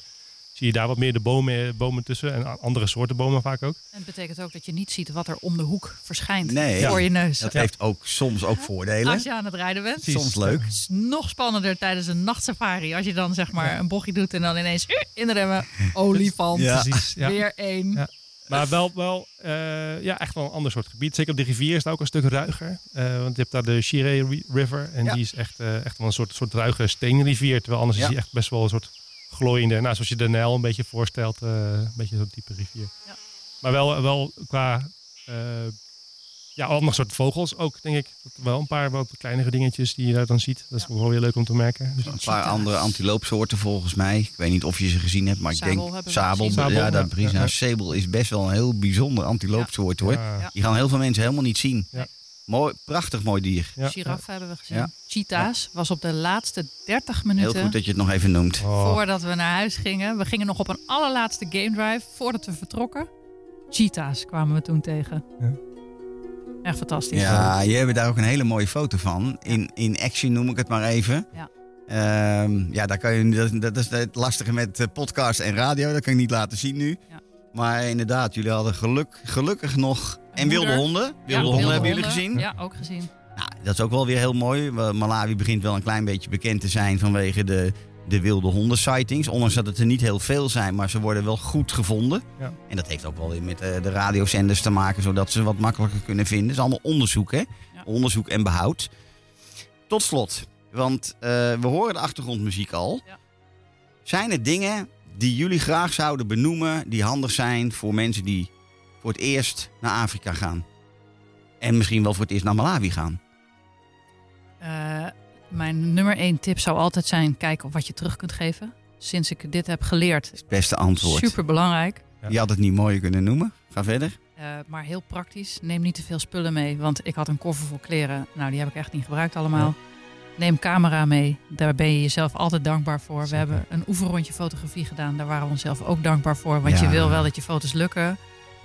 zie je daar wat meer de bomen, bomen tussen. En andere soorten bomen vaak ook. En het betekent ook dat je niet ziet wat er om de hoek verschijnt Nee. voor je neus. Dat heeft ook soms ook voordelen. Als je aan het rijden bent. Precies. Soms leuk. Het is nog spannender tijdens een nachtsafari. Als je dan zeg maar een bochtje doet en dan ineens eh, in de remmen. Olifant. Ja. Precies, ja. Weer één. Ja. Maar wel, wel eh, ja, echt wel een ander soort gebied. Zeker op de rivier is het ook een stuk ruiger. Eh, want je hebt daar de Shire Ri- River. En Ja. die is echt, eh, echt wel een soort, soort ruige steenrivier. Terwijl anders Ja. is die echt best wel een soort glooiende. Nou, zoals je de Nijl een beetje voorstelt. eh, een beetje zo'n type rivier. Ja. Maar wel, wel qua eh, ja, allemaal soort vogels ook, denk ik. Dat wel een paar wat kleinere dingetjes die je daar dan ziet. Dat is wel weer leuk om te merken. Dus, Een paar andere antiloopsoorten volgens mij. Ik weet niet of je ze gezien hebt, maar ik Sabel denk sabel. Sabel, ja, dat ja. Ja, Nou, sabel is best wel een heel bijzonder antiloopsoort hoor. Die gaan heel veel mensen helemaal niet zien. Mooi, prachtig mooi dier. ja, Giraffe hebben we gezien. Ja. Cheetahs was op de laatste 30 Heel minuten goed dat je het nog even noemt. Oh, voordat we naar huis gingen. We gingen nog op een allerlaatste game drive voordat we vertrokken. Cheetahs kwamen we toen tegen. Ja. Echt fantastisch. Ja, je hebt daar ook een hele mooie foto van. In, in action noem ik het maar even. Ja. Ehm, ja, daar kan je, dat, dat is het lastige met eh, podcast en radio. Dat kan ik niet laten zien nu. Ja. Maar inderdaad, jullie hadden geluk, gelukkig nog... En wilde honden. Wilde Ja, honden hebben jullie gezien. Ja, ook gezien. Nou, dat is ook wel weer heel mooi. Malawi begint wel een klein beetje bekend te zijn vanwege de, de wilde honden sightings. Ondanks dat het er niet heel veel zijn, maar ze worden wel goed gevonden. Ja. En dat heeft ook wel weer met eh, de radiozenders te maken, zodat ze wat makkelijker kunnen vinden. Het is allemaal onderzoek, hè? Onderzoek en behoud. Tot slot, want eh, we horen de achtergrondmuziek al. Ja. Zijn er dingen die jullie graag zouden benoemen, die handig zijn voor mensen die voor het eerst naar Afrika gaan? En misschien wel voor het eerst naar Malawi gaan? Eh, mijn nummer één tip zou altijd zijn: kijken of wat je terug kunt geven. Sinds ik dit heb geleerd, Het beste antwoord. super belangrijk. Ja. Je had het niet mooier kunnen noemen. Ga verder. Eh, maar heel praktisch. Neem niet te veel spullen mee. Want ik had een koffer vol kleren. Nou, die heb ik echt niet gebruikt allemaal. Neem camera mee. Daar ben je jezelf altijd dankbaar voor. We hebben een oefenrondje fotografie gedaan. Daar waren we onszelf ook dankbaar voor. Want Ja. je wil wel dat je foto's lukken.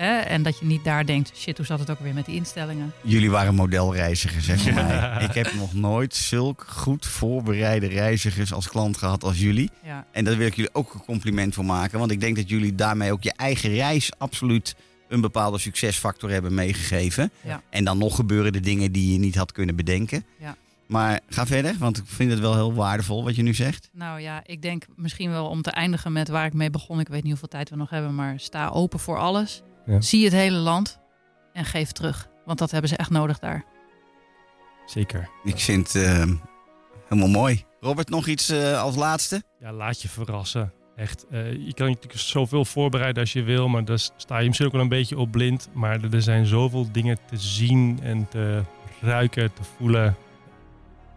Hè? En dat je niet daar denkt, shit, hoe zat het ook weer met die instellingen? Jullie waren modelreizigers, zeg Ja. mij. Ik heb nog nooit zulk goed voorbereide reizigers als klant gehad als jullie. Ja, En daar wil ik jullie ook een compliment voor maken. Want ik denk dat jullie daarmee ook je eigen reis absoluut een bepaalde succesfactor hebben meegegeven. Ja. En dan nog gebeuren de dingen die je niet had kunnen bedenken. Ja. Maar ga verder, want ik vind het wel heel waardevol wat je nu zegt. nou ja, ik denk misschien wel om te eindigen met waar ik mee begon. Ik weet niet hoeveel tijd we nog hebben, maar sta open voor alles. Ja. Zie het hele land en geef terug. Want dat hebben ze echt nodig daar. Zeker. Ik vind het eh, helemaal mooi. Robert, nog iets eh, als laatste? Ja, laat je verrassen. Echt. eh, je kan natuurlijk zoveel voorbereiden als je wil, maar daar sta je misschien ook wel een beetje op blind. Maar er- er zijn zoveel dingen te zien en te ruiken, te voelen.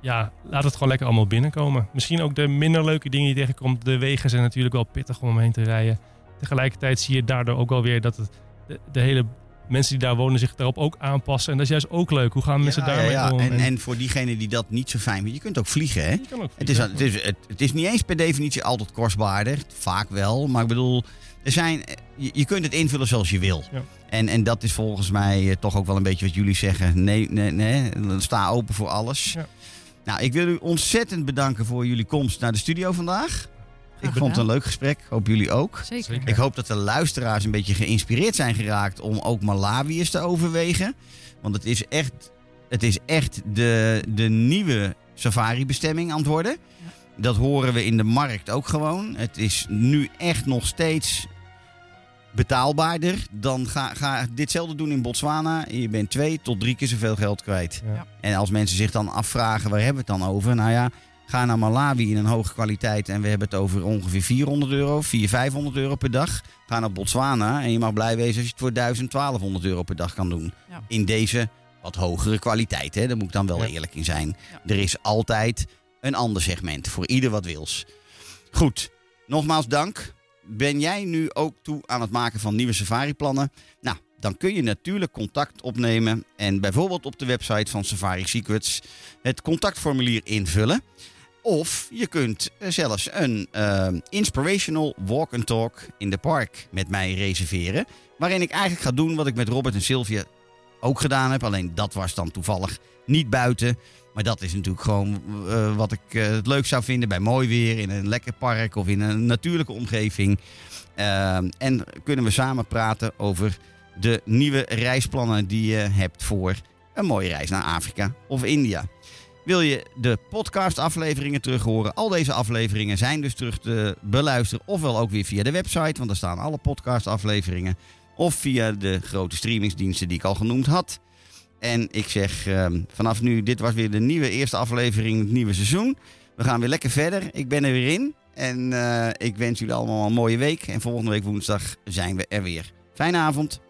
Ja, laat het gewoon lekker allemaal binnenkomen. Misschien ook de minder leuke dingen die je tegenkomt. De wegen zijn natuurlijk wel pittig om omheen te rijden. Tegelijkertijd zie je daardoor ook wel weer dat het, de, de hele mensen die daar wonen zich daarop ook aanpassen. En dat is juist ook leuk. Hoe gaan mensen Ja, ja, daarmee ja. om? En, en voor diegenen die dat niet zo fijn vinden, je kunt ook vliegen, hè? Het is, het, is, het, het is niet eens per definitie altijd kostbaarder. Vaak wel. Maar ik bedoel, er zijn, je, je kunt het invullen zoals je wil. Ja. En, en dat is volgens mij eh, toch ook wel een beetje wat jullie zeggen. Nee, nee, nee. Sta open voor alles. Ja. Nou, ik wil u ontzettend bedanken voor jullie komst naar de studio vandaag. Ik vond het een leuk gesprek. Hoop jullie ook. Zeker. Ik hoop dat de luisteraars een beetje geïnspireerd zijn geraakt om ook Malawi eens te overwegen. Want het is echt, het is echt de, de nieuwe safari-bestemming aan het worden. Dat horen we in de markt ook gewoon. Het is nu echt nog steeds betaalbaarder. Dan ga, ga ditzelfde doen in Botswana. Je bent twee tot drie keer zoveel geld kwijt. Ja. En als mensen zich dan afvragen, waar hebben we het dan over? Nou ja, ga naar Malawi in een hoge kwaliteit. En we hebben het over ongeveer 400 euro, 400, 500 euro per dag. Ga naar Botswana en je mag blij wezen als je het voor 1000, 1200 euro per dag kan doen. Ja. In deze wat hogere kwaliteit. Hè? Daar moet ik dan wel Ja. eerlijk in zijn. Ja. Er is altijd een ander segment voor ieder wat wils. Goed, nogmaals dank. Ben jij nu ook toe aan het maken van nieuwe safari-plannen? Nou, dan kun je natuurlijk contact opnemen en bijvoorbeeld op de website van Safari Secrets het contactformulier invullen. Of je kunt eh, zelfs een eh, inspirational walk and talk in de park met mij reserveren. Waarin ik eigenlijk ga doen wat ik met Robert en Sylvia ook gedaan heb. Alleen dat was dan toevallig niet buiten. Maar dat is natuurlijk gewoon eh, wat ik het leuk zou vinden bij mooi weer. In een lekker park of in een natuurlijke omgeving. En kunnen we samen praten over de nieuwe reisplannen die je hebt voor een mooie reis naar Afrika of India. Wil je de podcast-afleveringen terug horen? Al deze afleveringen zijn dus terug te beluisteren. Ofwel ook weer via de website, want daar staan alle podcast-afleveringen. Of via de grote streamingsdiensten die ik al genoemd had. En ik zeg ehm, vanaf nu, dit was weer de nieuwe eerste aflevering, het nieuwe seizoen. We gaan weer lekker verder. Ik ben er weer in. En eh, ik wens jullie allemaal een mooie week. En volgende week woensdag zijn we er weer. Fijne avond.